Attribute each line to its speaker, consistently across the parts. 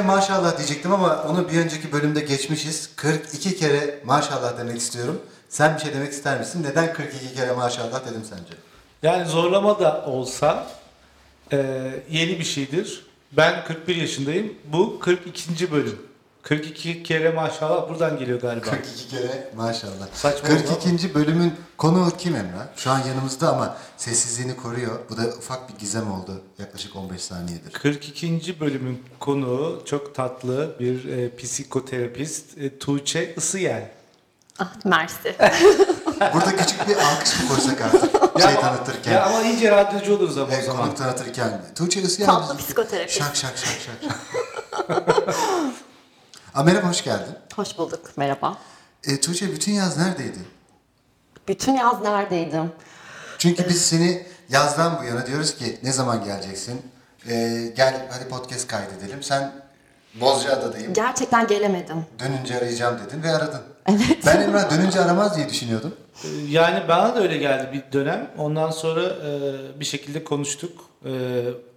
Speaker 1: Emrah, 41 kere maşallah diyecektim ama onu bir önceki bölümde geçmişiz. 42 kere maşallah demek istiyorum. Sen bir şey demek ister misin? Neden 42 kere maşallah dedim sence?
Speaker 2: Yani zorlama da olsa e, yeni bir şeydir. Ben 41 yaşındayım. Bu 42. bölüm. 42 kere maşallah buradan geliyor galiba.
Speaker 1: 42 kere maşallah.
Speaker 2: Saçma
Speaker 1: 42. bölümün konuğu kim Emrah? Şu an yanımızda ama sessizliğini koruyor. Bu da ufak bir gizem oldu. Yaklaşık 15 saniyedir.
Speaker 2: 42. bölümün konuğu çok tatlı bir e, psikoterapist e, Tuğçe Isıyel.
Speaker 3: Ah, mersi.
Speaker 1: Burada küçük bir alkış mı koysak artık? şey tanıtırken.
Speaker 2: Ya ama iyice radyocu oluruz ama o
Speaker 1: e,
Speaker 2: zaman.
Speaker 1: konuk tanıtırken. Tuğçe Isıyan.
Speaker 3: Tatlı psikoterapist.
Speaker 1: Şak şak şak şak. Aa, merhaba hoş geldin.
Speaker 3: Hoş bulduk. Merhaba.
Speaker 1: E, Tuğçe bütün yaz neredeydin?
Speaker 3: Bütün yaz neredeydim?
Speaker 1: Çünkü biz seni yazdan bu yana diyoruz ki ne zaman geleceksin? E, gel hadi podcast kaydedelim. Sen Bozcaada'dayım.
Speaker 3: Gerçekten gelemedim.
Speaker 1: Dönünce arayacağım dedin ve aradın. Evet. Ben Emrah dönünce aramaz diye düşünüyordum.
Speaker 2: E, Yani bana da öyle geldi bir dönem. Ondan sonra e, bir şekilde konuştuk. E,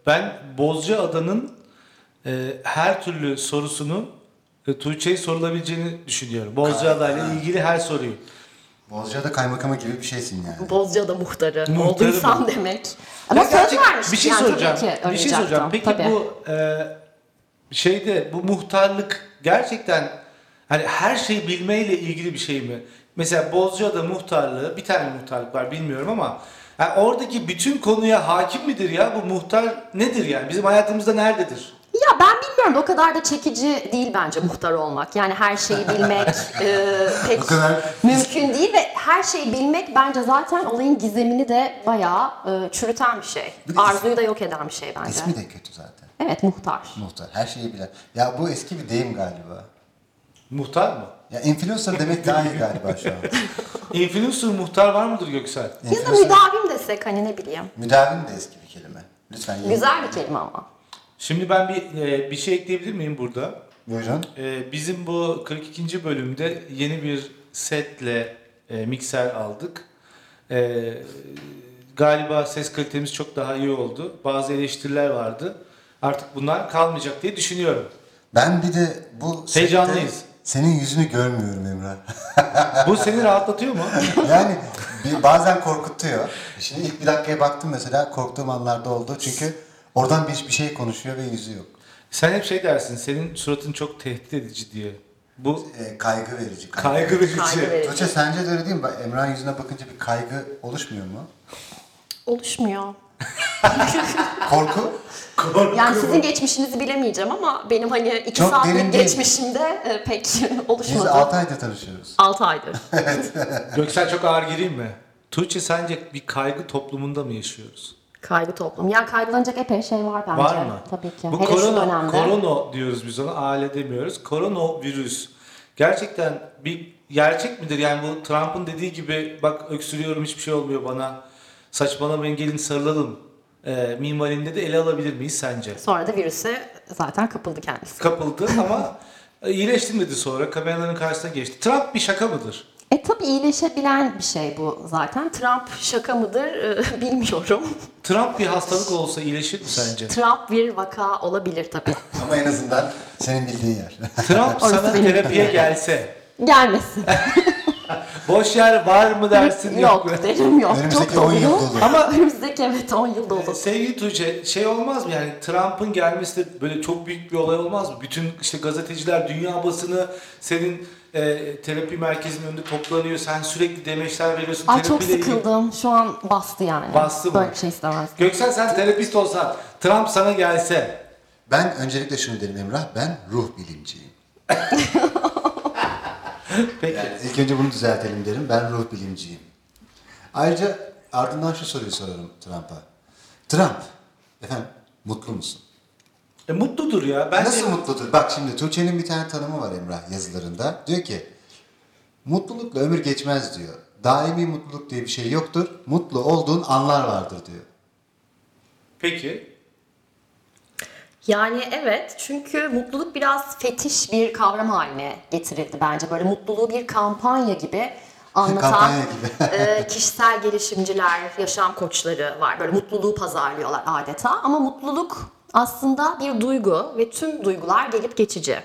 Speaker 2: ben Bozcaada'nın e, her türlü sorusunu Tuğçe'ye sorulabileceğini düşünüyorum. Bozcaada ile ilgili her soruyu.
Speaker 1: Bozcaada kaymakamı gibi bir şeysin yani.
Speaker 3: Bozcaada muhtarı,
Speaker 2: Muhtarı
Speaker 3: olduysam
Speaker 2: mı?
Speaker 3: demek. Ama
Speaker 2: Ya
Speaker 3: söz
Speaker 2: gerçek-
Speaker 3: vermiş.
Speaker 2: Bir şey
Speaker 3: yani,
Speaker 2: soracağım.
Speaker 3: Tabii ki
Speaker 2: bir şey soracağım. Peki
Speaker 3: Tabii.
Speaker 2: bu e, şeyde bu muhtarlık gerçekten hani her şeyi bilmeyle ilgili bir şey mi? Mesela Bozcaada muhtarlığı bir tane muhtarlık var bilmiyorum ama yani oradaki bütün konuya hakim midir ya? Bu muhtar nedir yani? Bizim hayatımızda nerededir?
Speaker 3: Ya ben bilmiyorum o kadar da çekici değil bence muhtar olmak. Yani her şeyi bilmek e, pek
Speaker 1: O kadar-
Speaker 3: mümkün değil ve her şeyi bilmek bence zaten olayın gizemini de bayağı e, çürüten bir şey.
Speaker 1: Bir
Speaker 3: Arzuyu da yok eden bir şey bence.
Speaker 1: İsmi de kötü zaten.
Speaker 3: Evet muhtar.
Speaker 1: Muhtar. Her şeyi bilen. Ya bu eski bir deyim galiba.
Speaker 2: Muhtar mı?
Speaker 1: Ya influencer demek daha iyi galiba şu an.
Speaker 2: Influencer muhtar var mıdır Göksel?
Speaker 3: Ya da müdavim desek hani ne bileyim.
Speaker 1: Müdavim de eski bir kelime. Lütfen.
Speaker 3: Güzel bir kelime ama.
Speaker 2: Şimdi ben bir e, bir şey ekleyebilir miyim burada?
Speaker 1: Buyurun.
Speaker 2: Ee, bizim bu 42. bölümde yeni bir setle e, mikser aldık. Ee, galiba ses kalitemiz çok daha iyi oldu. Bazı eleştiriler vardı. Artık bunlar kalmayacak diye düşünüyorum.
Speaker 1: Ben bir de bu sette
Speaker 2: Heyecanlıyız.
Speaker 1: senin yüzünü görmüyorum Emrah.
Speaker 2: Bu seni rahatlatıyor mu?
Speaker 1: yani bir, bazen korkutuyor. Şimdi ilk bir dakikaya baktım mesela korktuğum anlarda oldu. Çünkü oradan bir, bir şey konuşuyor ve yüzü yok.
Speaker 2: Sen hep şey dersin, senin suratın çok tehdit edici diye. Bu
Speaker 1: Ee, kaygı verici.
Speaker 2: kaygı verici.
Speaker 3: Kaygı verici.
Speaker 1: Tuğçe sence de öyle değil mi? Bak, Emrah'ın yüzüne bakınca bir kaygı oluşmuyor mu?
Speaker 3: Oluşmuyor.
Speaker 1: Korku?
Speaker 2: Korku
Speaker 3: Yani sizin geçmişinizi bilemeyeceğim ama benim hani iki
Speaker 1: Çok derin
Speaker 3: saatlik
Speaker 1: değil.
Speaker 3: geçmişimde e, pek
Speaker 1: Biz
Speaker 3: oluşmadı.
Speaker 1: 6 aydır tanışıyoruz.
Speaker 3: 6 aydır.
Speaker 2: Göksel çok ağır gireyim mi? Tuğçe sence bir kaygı toplumunda mı yaşıyoruz?
Speaker 3: Kaygı toplum. Yani kaygılanacak epey şey var bence.
Speaker 2: Var mı?
Speaker 3: Tabii ki.
Speaker 2: Bu
Speaker 3: Hele
Speaker 2: korona,
Speaker 3: dönemde.
Speaker 2: korona diyoruz biz ona, aile demiyoruz. Koronavirüs gerçekten bir gerçek midir? Yani bu Trump'ın dediği gibi bak öksürüyorum hiçbir şey olmuyor bana. Saçmalamayın gelin sarılalım. E, minvalinde de ele alabilir miyiz sence?
Speaker 3: Sonra da virüse zaten kapıldı kendisi.
Speaker 2: Kapıldı ama iyileştim dedi sonra kameraların karşısına geçti. Trump bir şaka mıdır?
Speaker 3: E tabii iyileşebilen bir şey bu zaten. Trump şaka mıdır e, bilmiyorum.
Speaker 2: Trump bir hastalık olsa iyileşir mi sence?
Speaker 3: Trump bir vaka olabilir tabii.
Speaker 1: Ama en azından senin bildiğin yer.
Speaker 2: Trump sana
Speaker 3: benim
Speaker 2: terapiye gelse
Speaker 3: Gelmesin.
Speaker 2: boş yer var mı dersin yok mu?
Speaker 3: yok derim yok.
Speaker 1: Önümüzdeki
Speaker 3: Çok
Speaker 1: 10 yıl
Speaker 3: dolu.
Speaker 1: dolu.
Speaker 2: Ama
Speaker 3: Önümüzdeki evet 10 yıl dolu.
Speaker 2: Sevgili Tuğçe şey olmaz mı yani Trump'ın gelmesi de böyle çok büyük bir olay olmaz mı? Bütün işte gazeteciler dünya basını senin e, terapi merkezinin önünde toplanıyor. Sen sürekli demeçler veriyorsun.
Speaker 3: Ay çok
Speaker 2: terapiyle ilgili.
Speaker 3: sıkıldım. Şu an bastı yani.
Speaker 2: Bastı mı?
Speaker 3: Böyle bir şey istemez.
Speaker 2: Göksel sen terapist olsan Trump sana gelse
Speaker 1: Ben öncelikle şunu derim Emrah, ben ruh bilimciyim.
Speaker 2: peki
Speaker 1: Yani ilk önce bunu düzeltelim derim, ben ruh bilimciyim. Ayrıca ardından şu soruyu sorarım Trump'a. Trump, efendim mutlu musun?
Speaker 2: E, mutludur ya. Ben
Speaker 1: Nasıl mutludur? Bak şimdi Tuğçe'nin bir tane tanımı var Emrah yazılarında. Diyor ki, mutlulukla ömür geçmez diyor. Daimi mutluluk diye bir şey yoktur. Mutlu olduğun anlar vardır diyor.
Speaker 2: Peki
Speaker 3: Yani evet çünkü mutluluk biraz fetiş bir kavram haline getirildi bence. Böyle mutluluğu bir kampanya gibi anlatan
Speaker 1: gibi.
Speaker 3: e, kişisel gelişimciler, yaşam koçları var. Böyle mutluluğu pazarlıyorlar adeta ama mutluluk aslında bir duygu ve tüm duygular gelip geçici.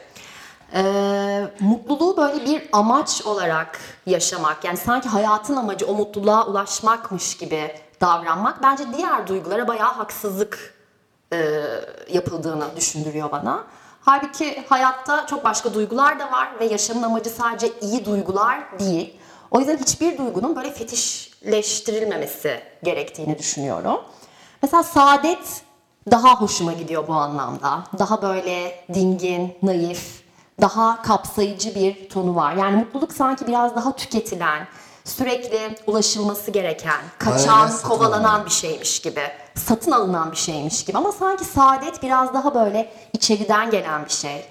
Speaker 3: Ee, mutluluğu böyle bir amaç olarak yaşamak, yani sanki hayatın amacı o mutluluğa ulaşmakmış gibi davranmak bence diğer duygulara bayağı haksızlık e, yapıldığını düşündürüyor bana. Halbuki hayatta çok başka duygular da var ve yaşamın amacı sadece iyi duygular değil. O yüzden hiçbir duygunun böyle fetişleştirilmemesi gerektiğini düşünüyorum. Mesela saadet daha hoşuma gidiyor bu anlamda. Daha böyle dingin, naif, daha kapsayıcı bir tonu var. Yani mutluluk sanki biraz daha tüketilen, sürekli ulaşılması gereken, kaçan,
Speaker 1: Aynen,
Speaker 3: kovalanan
Speaker 1: alınan.
Speaker 3: bir şeymiş gibi. Satın alınan bir şeymiş gibi. Ama sanki saadet biraz daha böyle içeriden gelen bir şey.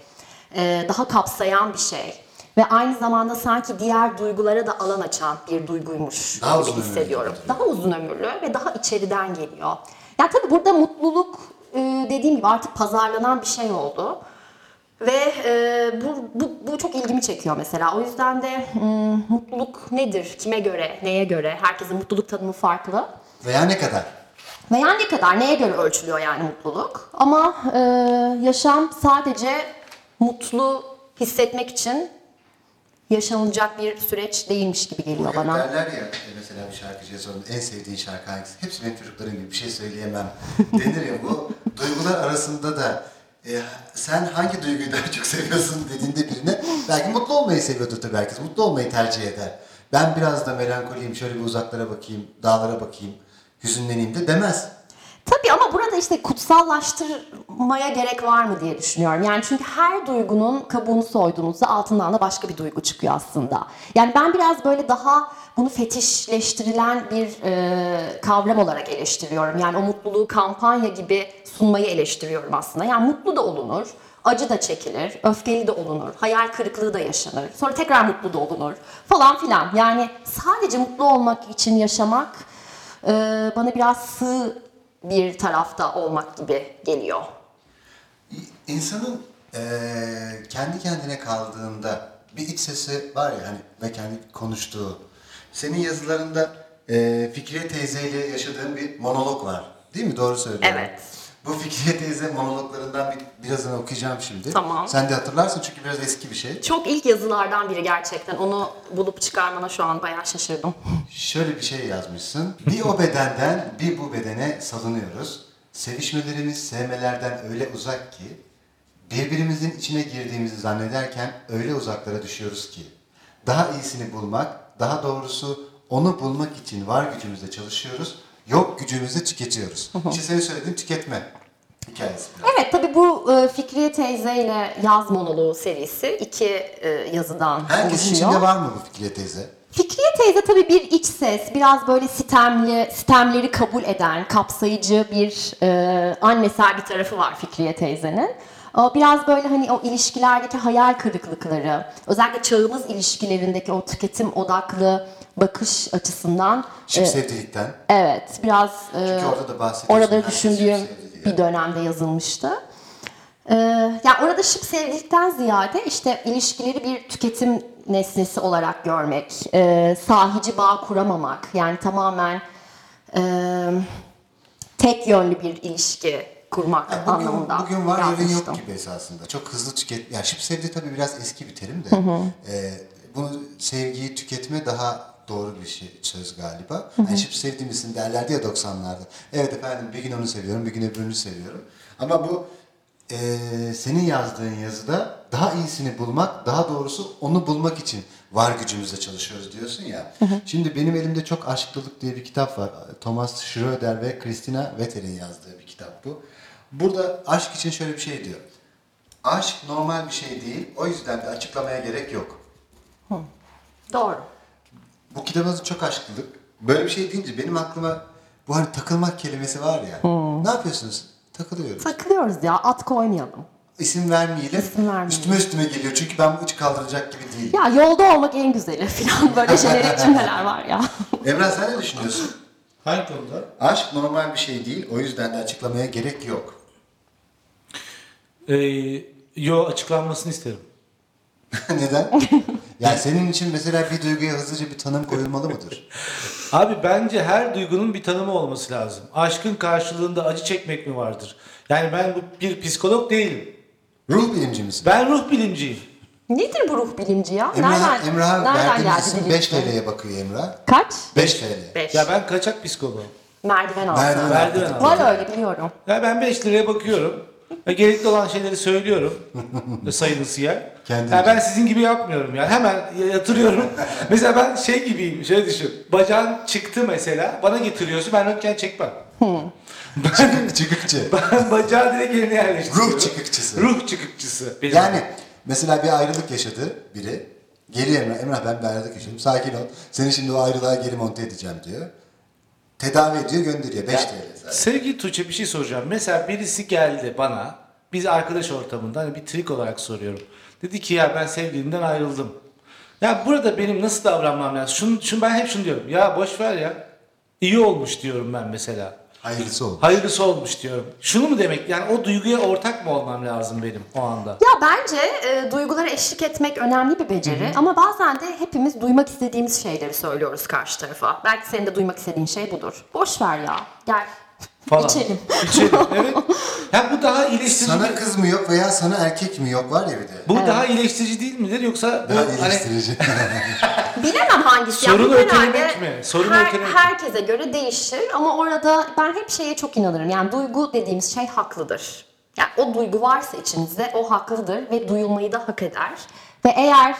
Speaker 3: Ee, daha kapsayan bir şey. Ve aynı zamanda sanki diğer duygulara da alan açan bir duyguymuş
Speaker 1: Daha
Speaker 3: gibi
Speaker 1: ömürlü
Speaker 3: hissediyorum. Daha uzun ömürlü ve daha içeriden geliyor. Yani tabii burada mutluluk e, dediğim gibi artık pazarlanan bir şey oldu. Ve e, bu, bu, bu çok ilgimi çekiyor mesela. O yüzden de hmm, mutluluk nedir, kime göre, neye göre? Herkesin mutluluk tanımı farklı.
Speaker 1: Veya ne kadar?
Speaker 3: Veya ne kadar, neye göre ölçülüyor yani mutluluk? Ama e, yaşam sadece mutlu hissetmek için yaşanılacak bir süreç değilmiş gibi geliyor bana.
Speaker 1: derler ya e, mesela bir şarkıcıya sorun en sevdiğin şarkı hangisi? Hepsi benim çocuklarım gibi bir şey söyleyemem denir ya bu duygular arasında da e, sen hangi duyguyu daha çok seviyorsun dediğinde birine belki mutlu olmayı seviyordur tabii herkes. Mutlu olmayı tercih eder. Ben biraz da melankoliyim şöyle bir uzaklara bakayım, dağlara bakayım, hüzünleneyim de demez.
Speaker 3: Tabii ama burada işte kutsallaştırmaya gerek var mı diye düşünüyorum. Yani çünkü her duygunun kabuğunu soyduğunuzda altından da başka bir duygu çıkıyor aslında. Yani ben biraz böyle daha bunu fetişleştirilen bir e, kavram olarak eleştiriyorum. Yani o mutluluğu kampanya gibi sunmayı eleştiriyorum aslında. Yani mutlu da olunur, acı da çekilir, öfkeli de olunur, hayal kırıklığı da yaşanır. Sonra tekrar mutlu da olunur falan filan. Yani sadece mutlu olmak için yaşamak e, bana biraz sığ bir tarafta olmak gibi geliyor.
Speaker 1: İnsanın eee, kendi kendine kaldığında bir iç sesi var ya hani ve kendi konuştuğu. Senin yazılarında eee Fikriye teyzeyle yaşadığın bir monolog var. Değil mi? Doğru söylüyorum.
Speaker 3: Evet.
Speaker 1: Bu Fikriye teyze monologlarından bir, birazını okuyacağım şimdi.
Speaker 3: Tamam.
Speaker 1: Sen de hatırlarsın çünkü biraz eski bir şey.
Speaker 3: Çok ilk yazılardan biri gerçekten. Onu bulup çıkarmana şu an bayağı şaşırdım.
Speaker 1: Şöyle bir şey yazmışsın. Bir o bedenden bir bu bedene salınıyoruz. Sevişmelerimiz sevmelerden öyle uzak ki birbirimizin içine girdiğimizi zannederken öyle uzaklara düşüyoruz ki daha iyisini bulmak, daha doğrusu onu bulmak için var gücümüzle çalışıyoruz. Yok gücümüzle tüketiyoruz. İşte senin söylediğin tüketme hikayesi. biraz.
Speaker 3: Evet tabii bu e, Fikriye teyze ile yaz monoloğu serisi iki e, yazıdan
Speaker 1: Herkesin
Speaker 3: oluşuyor.
Speaker 1: içinde var mı bu Fikriye teyze?
Speaker 3: Fikriye teyze tabii bir iç ses, biraz böyle sitemli, sitemleri kabul eden, kapsayıcı bir e, annesel bir tarafı var Fikriye teyzenin. Biraz böyle hani o ilişkilerdeki hayal kırıklıkları, özellikle çağımız ilişkilerindeki o tüketim odaklı bakış açısından
Speaker 1: Şıp
Speaker 3: e,
Speaker 1: sevdilikten.
Speaker 3: evet biraz e,
Speaker 1: Çünkü orada da bahsediyorsun. herkes
Speaker 3: düşündüğüm
Speaker 1: şıp
Speaker 3: bir dönemde yazılmıştı. Ee, yani orada şık sevgilikten ziyade işte ilişkileri bir tüketim nesnesi olarak görmek, e, sahici bağ kuramamak, yani tamamen e, tek yönlü bir ilişki kurmak
Speaker 1: Ya bugün,
Speaker 3: anlamında
Speaker 1: bugün var yarın yok gibi esasında. Çok hızlı tüket... Ya şıp sevdi tabii biraz eski bir terim de. Ee, bunu sevgiyi tüketme daha doğru bir şey söz galiba. Yani şıp sevdiğimizin derlerdi ya 90'larda. Evet efendim bir gün onu seviyorum, bir gün öbürünü seviyorum. Ama bu e, senin yazdığın yazıda daha iyisini bulmak, daha doğrusu onu bulmak için var gücümüzle çalışıyoruz diyorsun ya. Şimdi benim elimde çok Aşklılık diye bir kitap var. Thomas Schroeder ve Christina Wetter'in yazdığı bir kitap bu. Burada aşk için şöyle bir şey diyor. Aşk normal bir şey değil. O yüzden de açıklamaya gerek yok.
Speaker 3: Doğru.
Speaker 1: Bu kitabın çok aşklılık. Böyle bir şey deyince benim aklıma bu hani takılmak kelimesi var ya. Ne yapıyorsunuz? Takılıyoruz.
Speaker 3: Takılıyoruz ya at koymayalım.
Speaker 1: İsim vermeyelim.
Speaker 3: İsim vermeyelim.
Speaker 1: Üstüme üstüme geliyor çünkü ben bu hiç kaldıracak gibi değil.
Speaker 3: Ya yolda olmak en güzeli falan böyle jenerik cümleler var ya.
Speaker 1: Emrah sen ne düşünüyorsun?
Speaker 2: Hangi konuda?
Speaker 1: Aşk normal bir şey değil. O yüzden de açıklamaya gerek yok.
Speaker 2: Ee, yo açıklanmasını isterim.
Speaker 1: Neden? Yani senin için mesela bir duyguya hızlıca bir tanım koyulmalı mıdır?
Speaker 2: Abi bence her duygunun bir tanımı olması lazım. Aşkın karşılığında acı çekmek mi vardır? Yani ben bu bir psikolog değilim.
Speaker 1: Ruh bilimci misin?
Speaker 2: Ben ruh bilimciyim.
Speaker 3: Nedir bu ruh bilimci ya?
Speaker 1: Emrah,
Speaker 3: nereden,
Speaker 1: Emrah'a
Speaker 3: nereden
Speaker 1: verdiğimiz
Speaker 3: geldi
Speaker 1: isim
Speaker 3: bilim?
Speaker 1: 5 TL'ye bakıyor Emrah.
Speaker 3: Kaç?
Speaker 1: 5 TL.
Speaker 3: 5.
Speaker 2: Ya ben kaçak psikoloğum.
Speaker 3: Merdiven altı.
Speaker 1: Merdiven
Speaker 2: Merdiven
Speaker 1: altı.
Speaker 3: Var öyle biliyorum.
Speaker 2: Ya ben 5 liraya bakıyorum. Ve gerekli olan şeyleri söylüyorum. Sayın Isiyer.
Speaker 1: Kendince.
Speaker 2: Ya ben sizin gibi yapmıyorum yani. Hemen yatırıyorum. mesela ben şey gibiyim. Şöyle düşün. Bacağın çıktı mesela. Bana getiriyorsun. Ben röntgen çekmem.
Speaker 1: Çıkık, çıkıkçı.
Speaker 2: Ben bacağı direkt yerine yerleştiriyorum.
Speaker 1: Ruh çıkıkçısı.
Speaker 2: Ruh çıkıkçısı. Benim.
Speaker 1: Yani mesela bir ayrılık yaşadı biri. Geliyor Emrah, Emrah ben bir ayrılık yaşadım. Sakin ol. Seni şimdi o ayrılığa geri monte edeceğim diyor. Tedavi ediyor gönderiyor. 5 TL zaten.
Speaker 2: Sevgili Tuğçe bir şey soracağım. Mesela birisi geldi bana. Biz arkadaş ortamında hani bir trik olarak soruyorum. Dedi ki ya ben sevgilimden ayrıldım. Ya burada benim nasıl davranmam lazım? Şunu, şunu ben hep şunu diyorum. Ya boş ver ya. İyi olmuş diyorum ben mesela.
Speaker 1: Hayırlısı oldu.
Speaker 2: Hayırlısı olmuş diyorum. Şunu mu demek? Yani o duyguya ortak mı olmam lazım benim o anda?
Speaker 3: Ya bence e, duygulara eşlik etmek önemli bir beceri ama bazen de hepimiz duymak istediğimiz şeyleri söylüyoruz karşı tarafa. Belki senin de duymak istediğin şey budur. Boş ver ya. Gel.
Speaker 2: Falan.
Speaker 3: İçelim.
Speaker 2: İçelim. Evet. Ya bu daha iyileştirici.
Speaker 1: Sana kız mı yok veya sana erkek mi yok var ya bir de.
Speaker 2: Bu daha iyileştirici değil midir yoksa bu
Speaker 1: Daha
Speaker 2: hani
Speaker 1: iyileştirici.
Speaker 3: Bilemem hangisi. Yani
Speaker 2: Sorunu
Speaker 3: bu herhalde
Speaker 2: ötelemek mi? Sorunu
Speaker 3: her-
Speaker 2: ötelemek mi?
Speaker 3: herkese göre değişir ama orada ben hep şeye çok inanırım. Yani duygu dediğimiz şey haklıdır. Yani o duygu varsa içinizde o haklıdır ve duyulmayı da hak eder. Ve eğer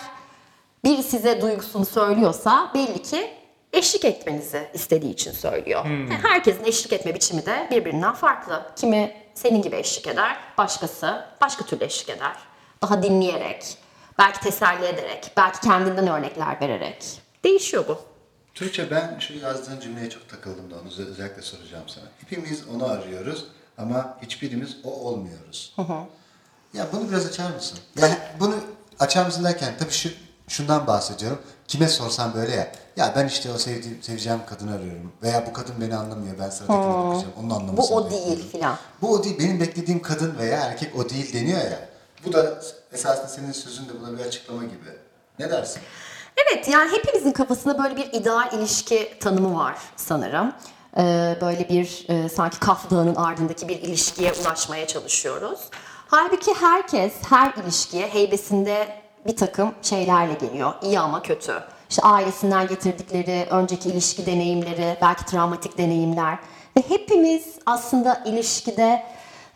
Speaker 3: biri size duygusunu söylüyorsa belli ki eşlik etmenizi istediği için söylüyor.
Speaker 2: Hmm.
Speaker 3: Yani herkesin eşlik etme biçimi de birbirinden farklı. Kimi senin gibi eşlik eder, başkası başka türlü eşlik eder. Daha dinleyerek, belki teselli ederek, belki kendinden örnekler vererek. Değişiyor bu.
Speaker 1: Tuğçe ben şu yazdığın cümleye çok takıldım da onu özel- özellikle soracağım sana. Hepimiz onu arıyoruz ama hiçbirimiz o olmuyoruz. Ya bunu biraz açar mısın? Yani bunu açar mısın derken tabii şu şundan bahsediyorum. Kime sorsam böyle ya. Ya ben işte o sevdiğim, seveceğim kadını arıyorum. Veya bu kadın beni anlamıyor. Ben sıradakine bakacağım. Onun anlamasını
Speaker 3: Bu o
Speaker 1: bekliyorum.
Speaker 3: değil filan.
Speaker 1: Bu o değil. Benim beklediğim kadın veya erkek o değil deniyor ya. Bu da esasında senin sözünde buna bir açıklama gibi. Ne dersin?
Speaker 3: Evet yani hepimizin kafasında böyle bir ideal ilişki tanımı var sanırım. Ee, böyle bir e, sanki Kaf Dağı'nın ardındaki bir ilişkiye ulaşmaya çalışıyoruz. Halbuki herkes her ilişkiye heybesinde bir takım şeylerle geliyor. İyi ama kötü. İşte ailesinden getirdikleri önceki ilişki deneyimleri, belki travmatik deneyimler. Ve hepimiz aslında ilişkide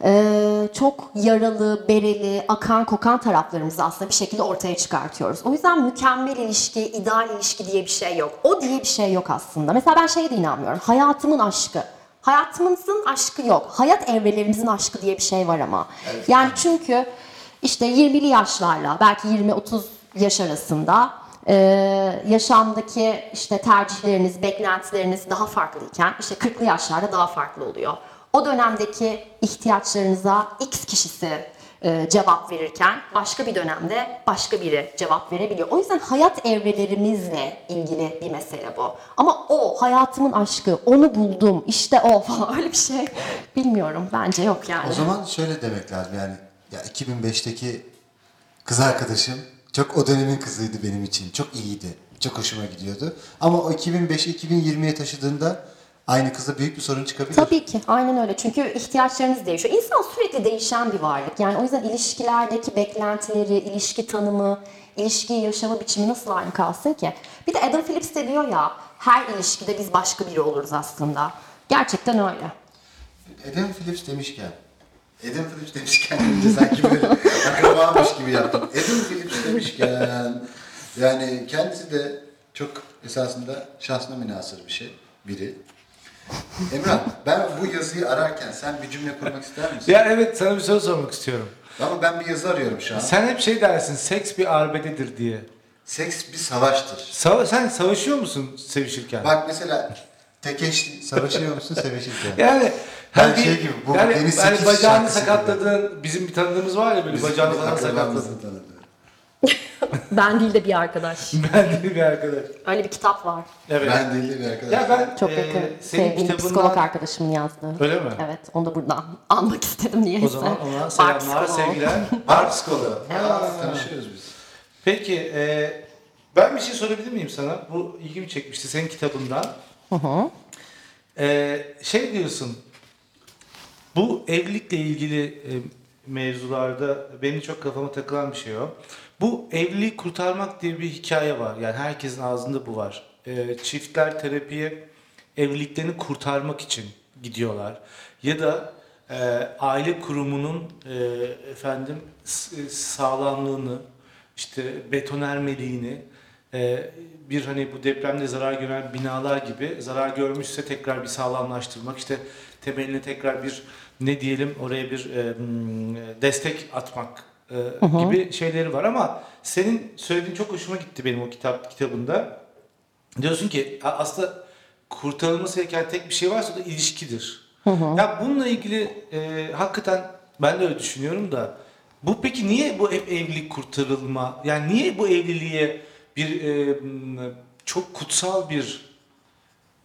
Speaker 3: ee, çok yaralı, bereli, akan kokan taraflarımızı aslında bir şekilde ortaya çıkartıyoruz. O yüzden mükemmel ilişki, ideal ilişki diye bir şey yok. O diye bir şey yok aslında. Mesela ben şeye de inanmıyorum. Hayatımın aşkı. Hayatımızın aşkı yok. Hayat evrelerimizin aşkı diye bir şey var ama. Yani çünkü işte 20'li yaşlarla belki 20-30 yaş arasında e, yaşamdaki işte tercihleriniz, beklentileriniz daha farklıyken işte 40'lı yaşlarda daha farklı oluyor. O dönemdeki ihtiyaçlarınıza X kişisi e, cevap verirken başka bir dönemde başka biri cevap verebiliyor. O yüzden hayat evrelerimizle ilgili bir mesele bu. Ama o hayatımın aşkı, onu buldum, işte o falan öyle bir şey bilmiyorum. Bence yok yani.
Speaker 1: O zaman şöyle demek lazım yani ya 2005'teki kız arkadaşım çok o dönemin kızıydı benim için. Çok iyiydi. Çok hoşuma gidiyordu. Ama o 2005'i 2020'ye taşıdığında aynı kızla büyük bir sorun çıkabilir.
Speaker 3: Tabii ki aynen öyle çünkü ihtiyaçlarınız değişiyor. İnsan sürekli değişen bir varlık. Yani o yüzden ilişkilerdeki beklentileri, ilişki tanımı, ilişkiyi yaşama biçimi nasıl aynı kalsın ki? Bir de Adam Phillips de diyor ya her ilişkide biz başka biri oluruz aslında. Gerçekten öyle.
Speaker 1: Adam Phillips demişken Adam Phillips demişken önce sanki böyle akrabamış gibi yaptım. Adam Phillips demişken yani kendisi de çok esasında şansına münasır bir şey. Biri. Emrah ben bu yazıyı ararken sen bir cümle kurmak ister misin?
Speaker 2: Ya evet sana bir soru sormak istiyorum.
Speaker 1: Ama ben bir yazı arıyorum şu an.
Speaker 2: Sen hep şey dersin seks bir arbededir diye.
Speaker 1: Seks bir savaştır.
Speaker 2: Sava- sen savaşıyor musun sevişirken?
Speaker 1: Bak mesela tekeş savaşıyor musun sevişirken?
Speaker 2: Yani
Speaker 1: Ben
Speaker 2: hani
Speaker 1: şey gibi, bu
Speaker 2: yani,
Speaker 1: Deniz Sekiz
Speaker 2: bacağını
Speaker 1: şarkısı gibi.
Speaker 2: sakatladığın bizim bir tanıdığımız var ya böyle
Speaker 1: Bizim
Speaker 2: bacağını falan
Speaker 1: akrabamızın
Speaker 2: sakatladı.
Speaker 1: tanıdığı.
Speaker 3: Ben değil de bir arkadaş.
Speaker 2: Ben de bir arkadaş.
Speaker 3: Öyle bir kitap var.
Speaker 2: Evet.
Speaker 1: Ben değil de bir arkadaş.
Speaker 2: ya ben
Speaker 3: Çok
Speaker 2: e,
Speaker 3: yakın.
Speaker 2: senin
Speaker 3: Sevdiğim
Speaker 2: kitabından
Speaker 3: psikolog arkadaşımın yazdığı.
Speaker 2: Öyle mi?
Speaker 3: Evet, onu da buradan almak istedim niyeyse.
Speaker 2: O zaman ona selamlar, sevgiler.
Speaker 1: Art psikoloğu. Tanışıyoruz biz.
Speaker 2: Peki e, ben bir şey sorabilir miyim sana? Bu ilgimi çekmişti senin kitabından. E, şey diyorsun. Bu evlilikle ilgili e, mevzularda benim çok kafama takılan bir şey o. Bu evliliği kurtarmak diye bir hikaye var. Yani herkesin ağzında bu var. E, çiftler terapiye evliliklerini kurtarmak için gidiyorlar. Ya da e, aile kurumunun e, efendim s- sağlamlığını, işte betonermeliğini, e, bir hani bu depremde zarar gören binalar gibi zarar görmüşse tekrar bir sağlamlaştırmak, işte temeline tekrar bir ne diyelim oraya bir e, destek atmak e, gibi şeyleri var ama senin söylediğin çok hoşuma gitti benim o kitap kitabında. Diyorsun ki aslında kurtarılması gereken tek bir şey varsa o da ilişkidir. Ya bununla ilgili e, hakikaten ben de öyle düşünüyorum da bu peki niye bu hep evlilik kurtarılma yani niye bu evliliğe bir e, çok kutsal bir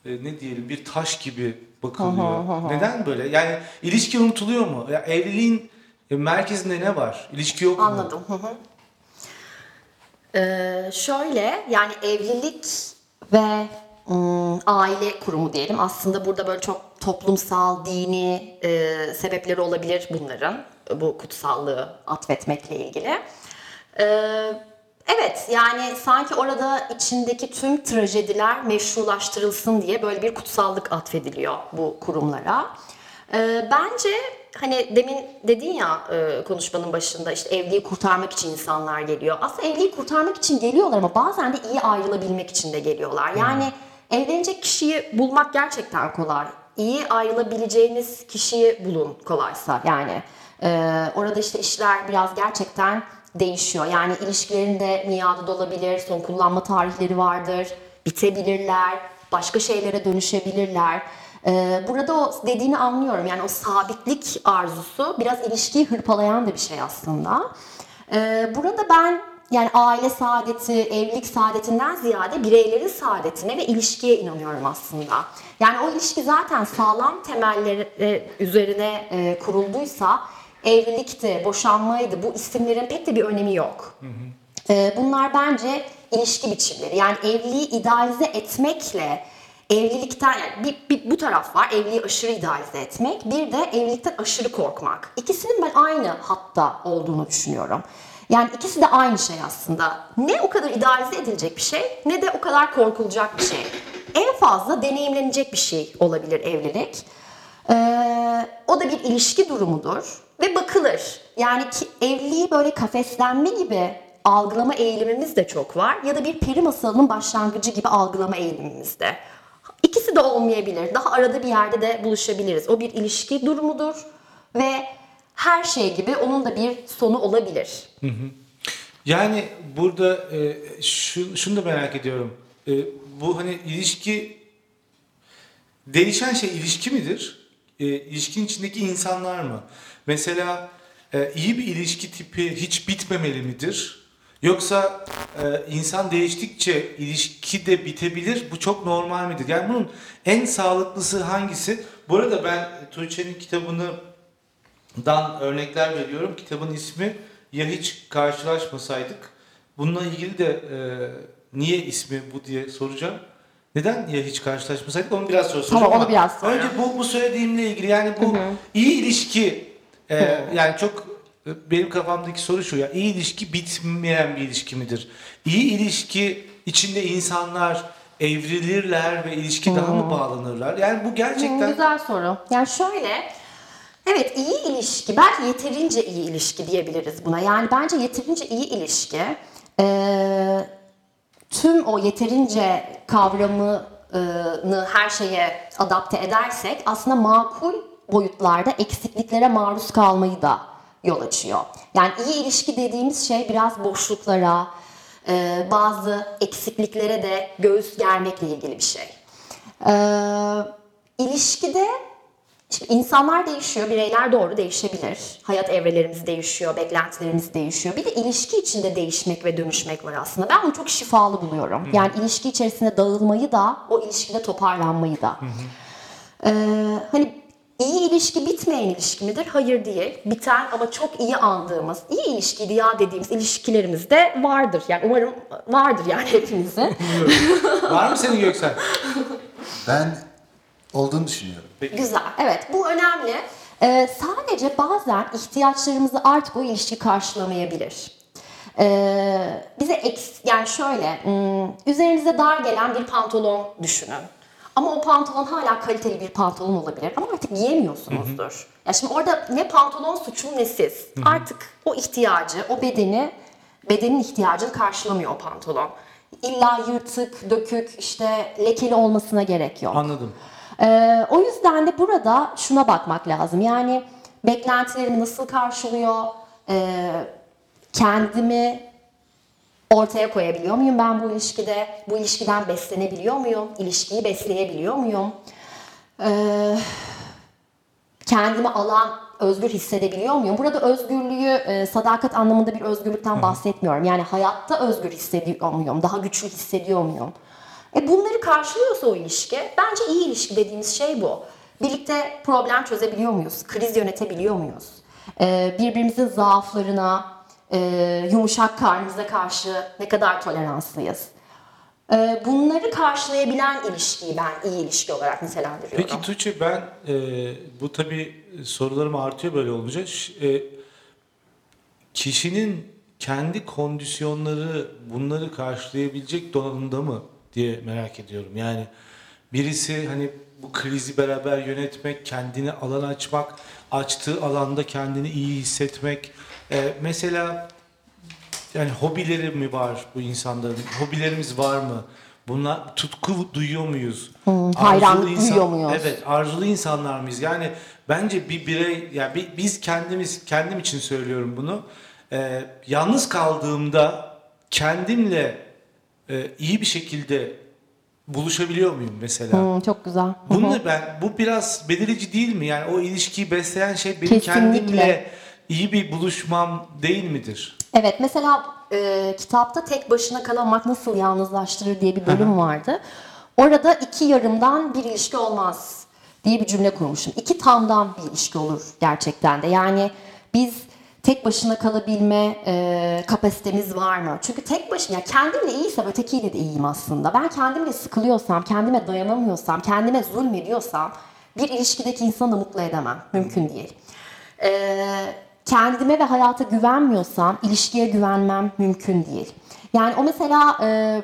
Speaker 2: e, ne diyelim bir taş gibi bakılıyor. Neden böyle? Yani ilişki unutuluyor mu? Ya evliliğin merkezinde ne var? İlişki yok mu?
Speaker 3: Anladım. Hı hı. Ee, şöyle yani evlilik ve ım, aile kurumu diyelim. Aslında burada böyle çok toplumsal, dini e, sebepleri olabilir bunların. Bu kutsallığı atfetmekle ilgili. Ee, evet yani sanki orada içindeki tüm trajediler meşrulaştırılsın diye böyle bir kutsallık atfediliyor bu kurumlara. Ee, bence hani demin dedin ya e, konuşmanın başında işte evliliği kurtarmak için insanlar geliyor. Aslında evliliği kurtarmak için geliyorlar ama bazen de iyi ayrılabilmek için de geliyorlar. Yani evlenecek kişiyi bulmak gerçekten kolay. İyi ayrılabileceğiniz kişiyi bulun kolaysa yani. e, orada işte işler biraz gerçekten değişiyor. Yani ilişkilerin de miadı dolabilir, son kullanma tarihleri vardır, bitebilirler, başka şeylere dönüşebilirler. Ee, burada o dediğini anlıyorum. Yani o sabitlik arzusu biraz ilişkiyi hırpalayan da bir şey aslında. Ee, burada ben yani aile saadeti, evlilik saadetinden ziyade bireylerin saadetine ve ilişkiye inanıyorum aslında. Yani o ilişki zaten sağlam temelleri üzerine e, kurulduysa evlilikti, boşanmaydı bu isimlerin pek de bir önemi yok. Ee, bunlar bence ilişki biçimleri. Yani evliliği idealize etmekle evlilikten yani bir, bir bu taraf var evliliği aşırı idealize etmek bir de evlilikten aşırı korkmak. İkisinin ben aynı hatta olduğunu düşünüyorum. Yani ikisi de aynı şey aslında. Ne o kadar idealize edilecek bir şey ne de o kadar korkulacak bir şey. En fazla deneyimlenecek bir şey olabilir evlilik. Ee, o da bir ilişki durumudur ve bakılır. Yani ki, evliliği böyle kafeslenme gibi algılama eğilimimiz de çok var ya da bir peri masalının başlangıcı gibi algılama eğilimimiz de. İkisi de olmayabilir. Daha arada bir yerde de buluşabiliriz. O bir ilişki durumudur ve her şey gibi onun da bir sonu olabilir.
Speaker 2: Yani burada e, şu, şunu da merak ediyorum. E, bu hani ilişki değişen şey ilişki midir? E, ilişkinin içindeki insanlar mı? Mesela e, iyi bir ilişki tipi hiç bitmemeli midir? Yoksa e, insan değiştikçe ilişki de bitebilir. Bu çok normal midir? Yani bunun en sağlıklısı hangisi? Bu arada ben Tuğçe'nin kitabını dan örnekler veriyorum. Kitabın ismi Ya Hiç Karşılaşmasaydık. Bununla ilgili de e, niye ismi bu diye soracağım. Neden ya hiç karşılaşmasaydık onu biraz sonra soracağım.
Speaker 3: Tamam, onu biraz sonra.
Speaker 2: Önce bu, bu söylediğimle ilgili yani bu iyi ilişki e, yani çok e, benim kafamdaki soru şu ya iyi ilişki bitmeyen bir ilişki midir? İyi ilişki içinde insanlar evrilirler ve ilişki daha mı bağlanırlar? Yani bu
Speaker 3: Hmm,
Speaker 2: gerçekten
Speaker 3: Güzel soru. Yani şöyle, evet iyi ilişki, belki yeterince iyi ilişki diyebiliriz buna. Yani bence yeterince iyi ilişki, eee, tüm o yeterince kavramını her şeye adapte edersek aslında makul boyutlarda eksikliklere maruz kalmayı da yol açıyor. Yani iyi ilişki dediğimiz şey biraz boşluklara, eee, bazı eksikliklere de göğüs germekle ilgili bir şey. Ee, ilişkide şimdi insanlar değişiyor, bireyler doğru değişebilir. Hayat evrelerimiz değişiyor, beklentilerimiz değişiyor. Bir de ilişki içinde değişmek ve dönüşmek var aslında. Ben bunu çok şifalı buluyorum. Yani ilişki içerisinde dağılmayı da, o ilişkide toparlanmayı da. Ee, hani iyi ilişki bitmeyen ilişki midir? Hayır değil. Biten ama çok iyi andığımız, iyi ilişkiydi ya dediğimiz ilişkilerimiz de vardır. Yani umarım vardır yani hepimizin.
Speaker 2: Var mı senin Göksel?
Speaker 1: Ben olduğunu düşünüyorum.
Speaker 3: Güzel. Evet bu önemli. Ee, sadece bazen ihtiyaçlarımızı artık o ilişki karşılamayabilir. Ee, bize eks, yani şöyle hmm, üzerinize dar gelen bir pantolon düşünün. Ama o pantolon hala kaliteli bir pantolon olabilir ama artık giyemiyorsunuzdur. Ya şimdi orada ne pantolon suçu ne siz. Artık o ihtiyacı, o bedeni, bedenin ihtiyacını karşılamıyor o pantolon. İlla yırtık, dökük, işte lekeli olmasına gerek yok.
Speaker 2: Anladım.
Speaker 3: Ee, o yüzden de burada şuna bakmak lazım. Yani beklentilerimi nasıl karşılıyor? Ee, kendimi ortaya koyabiliyor muyum ben bu ilişkide? Bu ilişkiden beslenebiliyor muyum? İlişkiyi besleyebiliyor muyum? Ee, kendimi alan, özgür hissedebiliyor muyum? Burada özgürlüğü e, sadakat anlamında bir özgürlükten bahsetmiyorum. Yani hayatta özgür hissediyor muyum? Daha güçlü hissediyor muyum? E bunları karşılıyorsa o ilişki, bence iyi ilişki dediğimiz şey bu. Birlikte problem çözebiliyor muyuz? Kriz yönetebiliyor muyuz? E, birbirimizin zaaflarına, e, yumuşak karnımıza karşı ne kadar toleranslıyız? E, bunları karşılayabilen ilişkiyi ben iyi ilişki olarak nitelendiriyorum.
Speaker 2: Peki Tuğçe ben e, bu tabii sorularım artıyor böyle olunca. E, kişinin kendi kondisyonları bunları karşılayabilecek donanımda mı diye merak ediyorum. Yani birisi hani bu krizi beraber yönetmek, kendine alan açmak, açtığı alanda kendini iyi hissetmek. E, mesela yani hobileri mi var bu insanların? Hobilerimiz var mı? Bunlar tutku duyuyor muyuz?
Speaker 3: hayranlık
Speaker 2: Arzulu
Speaker 3: duyuyor muyuz?
Speaker 2: Evet, arzulu insanlar mıyız? Yani bence bir birey, yani bi- biz kendimiz, kendim için söylüyorum bunu. Ee, yalnız kaldığımda kendimle e, iyi bir şekilde buluşabiliyor muyum mesela?
Speaker 3: Hmm, çok güzel.
Speaker 2: Bunu ben bu biraz belirleyici değil mi? Yani o ilişkiyi besleyen şey benim
Speaker 3: Kesinlikle.
Speaker 2: kendimle iyi bir buluşmam değil midir?
Speaker 3: Evet mesela e, kitapta tek başına kalamak nasıl yalnızlaştırır diye bir bölüm vardı. Orada iki yarımdan bir ilişki olmaz diye bir cümle kurmuşum. İki tamdan bir ilişki olur gerçekten de. Yani biz tek başına kalabilme e, kapasitemiz var mı? Çünkü tek başına, ya kendimle iyiysem ötekiyle de iyiyim aslında. Ben kendimle sıkılıyorsam, kendime dayanamıyorsam, kendime zulmediyorsam bir ilişkideki insanı mutlu edemem. Mümkün değil. Ee, kendime ve hayata güvenmiyorsam ilişkiye güvenmem mümkün değil. Yani o mesela e,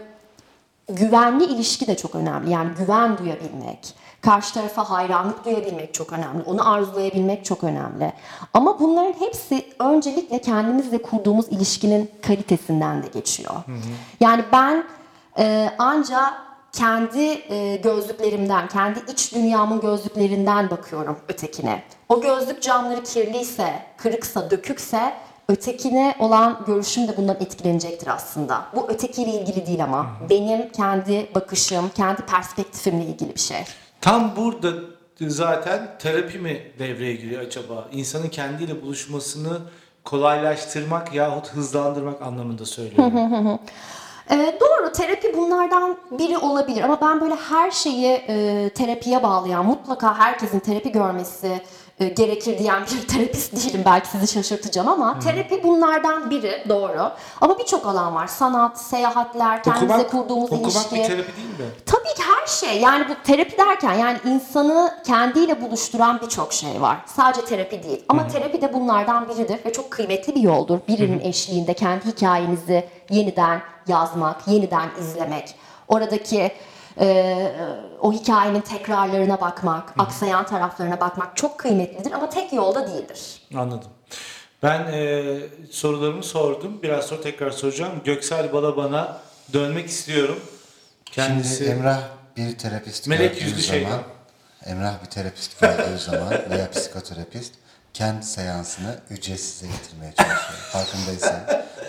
Speaker 3: güvenli ilişki de çok önemli. Yani güven duyabilmek, karşı tarafa hayranlık duyabilmek çok önemli. Onu arzulayabilmek çok önemli. Ama bunların hepsi öncelikle kendimizle kurduğumuz ilişkinin kalitesinden de geçiyor. Yani ben e, anca kendi e, gözlüklerimden, kendi iç dünyamın gözlüklerinden bakıyorum ötekine. O gözlük camları kirliyse, kırıksa, dökükse ötekine olan görüşüm de bundan etkilenecektir aslında. Bu ötekiyle ilgili değil ama benim kendi bakışım, kendi perspektifimle ilgili bir şey.
Speaker 2: Tam burada zaten terapi mi devreye giriyor acaba? İnsanın kendiyle buluşmasını kolaylaştırmak yahut hızlandırmak anlamında söylüyorum.
Speaker 3: Ee, doğru terapi bunlardan biri olabilir ama ben böyle her şeyi e, terapiye bağlayan mutlaka herkesin terapi görmesi e, gerekir diyen bir terapist değilim belki sizi şaşırtacağım ama terapi bunlardan biri doğru ama birçok alan var sanat, seyahatler, kendimize
Speaker 2: okumak
Speaker 3: kurduğumuz
Speaker 2: okumak
Speaker 3: ilişki.
Speaker 2: bir terapi değil mi?
Speaker 3: Tabii ki her şey. Yani bu terapi derken yani insanı kendiyle buluşturan birçok şey var. Sadece terapi değil. Ama terapi de bunlardan biridir ve çok kıymetli bir yoldur. Birinin eşliğinde kendi hikayenizi yeniden yazmak, yeniden izlemek. Oradaki e, o hikayenin tekrarlarına bakmak, aksayan taraflarına bakmak çok kıymetlidir ama tek yolda değildir.
Speaker 2: Anladım. Ben e, sorularımı sordum. Biraz sonra tekrar soracağım. Göksel Balaban'a dönmek istiyorum. Kendisi
Speaker 1: Şimdi Emrah bir terapist
Speaker 2: Melek
Speaker 1: gördüğü
Speaker 2: yüzlü şey
Speaker 1: zaman, Emrah bir terapist gördüğü zaman veya psikoterapist kendi seansını ücretsize getirmeye çalışıyor. Farkındaysan.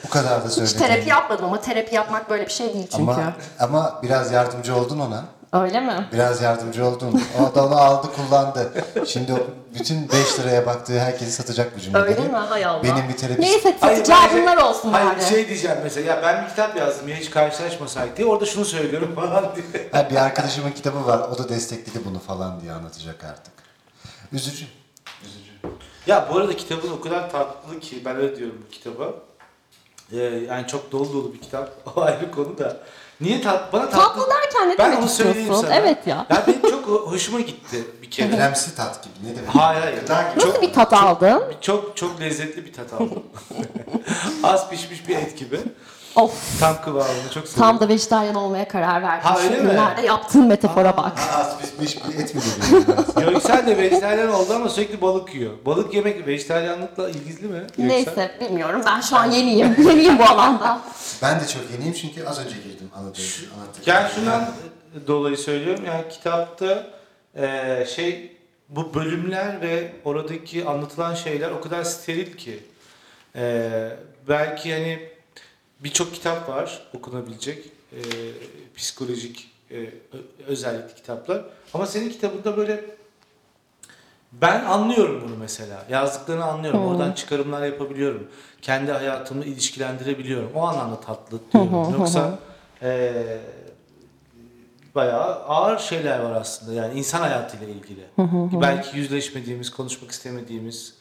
Speaker 1: Bu kadar da
Speaker 3: Hiç
Speaker 1: söyledim.
Speaker 3: terapi yapmadım ama terapi yapmak böyle bir şey değil çünkü.
Speaker 1: Ama, ama biraz yardımcı oldun ona.
Speaker 3: Öyle mi?
Speaker 1: Biraz yardımcı oldun. O da onu aldı kullandı. Şimdi o bütün 5 liraya baktığı herkesi satacak bu cümleleri.
Speaker 3: Öyle mi? Hay Allah.
Speaker 1: Benim bir terapist
Speaker 3: Neyse
Speaker 2: Hayır,
Speaker 3: satacağı
Speaker 2: şey-
Speaker 3: bunlar olsun
Speaker 2: Hayır
Speaker 3: bari.
Speaker 2: şey diyeceğim mesela ya ben bir kitap yazdım ya hiç karşılaşmasaydık diye orada şunu söylüyorum falan diye.
Speaker 1: Ha, bir arkadaşımın kitabı var. O da destekledi bunu falan diye anlatacak artık. Üzücü.
Speaker 2: Ya bu arada kitabın o kadar tatlı ki ben öyle diyorum bu kitaba. Ee, yani çok dolu dolu bir kitap. O ayrı konu da. Niye tat bana tatlı?
Speaker 3: Tatlı derken ne
Speaker 2: ben
Speaker 3: demek
Speaker 2: onu söyleyeyim
Speaker 3: istiyorsun?
Speaker 2: sana.
Speaker 3: Evet ya.
Speaker 2: Ya benim çok ho- hoşuma gitti bir kere.
Speaker 1: Kremsi tat gibi ne demek?
Speaker 2: Hayır hayır.
Speaker 1: Gıda gibi.
Speaker 3: Nasıl bir tat aldın?
Speaker 2: Çok çok lezzetli bir tat aldım. Az pişmiş bir et gibi.
Speaker 3: Of.
Speaker 2: Tam kıvamını çok seviyorum.
Speaker 3: Tam da vejetaryen olmaya karar verdim.
Speaker 2: Ha, öyle mi?
Speaker 3: günlerde yaptığın metafora bak.
Speaker 1: Ha, pişmiş bir et mi dedin?
Speaker 2: Göksel de vejetaryen oldu ama sürekli balık yiyor. Balık yemek vejetaryenlikle ilgili mi? Göksel?
Speaker 3: Neyse bilmiyorum. Ben şu an yeniyim. yeniyim bu alanda.
Speaker 1: ben de çok yeniyim çünkü az önce girdim anlattık.
Speaker 2: Yani şundan dolayı söylüyorum yani kitapta eee, şey bu bölümler ve oradaki anlatılan şeyler o kadar steril ki Eee, belki hani birçok kitap var okunabilecek eee, psikolojik ö- özellikli kitaplar ama senin kitabında böyle ben anlıyorum bunu mesela. Yazdıklarını anlıyorum. Oradan çıkarımlar yapabiliyorum. Kendi hayatımı ilişkilendirebiliyorum. O anlamda tatlı diyorum. Yoksa eee bayağı ağır şeyler var aslında. Yani insan hayatıyla ilgili. Belki yüzleşmediğimiz, konuşmak istemediğimiz,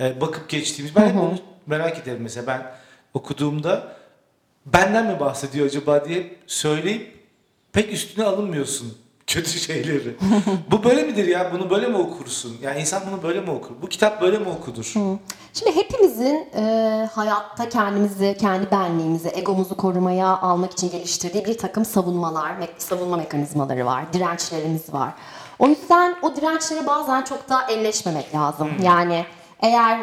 Speaker 2: e, bakıp geçtiğimiz. Ben hep onu merak ederim mesela. Ben okuduğumda benden mi bahsediyor acaba diye söyleyip pek üstüne alınmıyorsun kötü şeyleri. Bu böyle midir ya? Bunu böyle mi okursun? Yani insan bunu böyle mi okur? Bu kitap böyle mi okudur?
Speaker 3: Şimdi hepimizin e, hayatta kendimizi, kendi benliğimizi, egomuzu korumaya almak için geliştirdiği bir takım savunmalar, me- savunma mekanizmaları var, dirençlerimiz var. O yüzden o dirençlere bazen çok da elleşmemek lazım. Yani eğer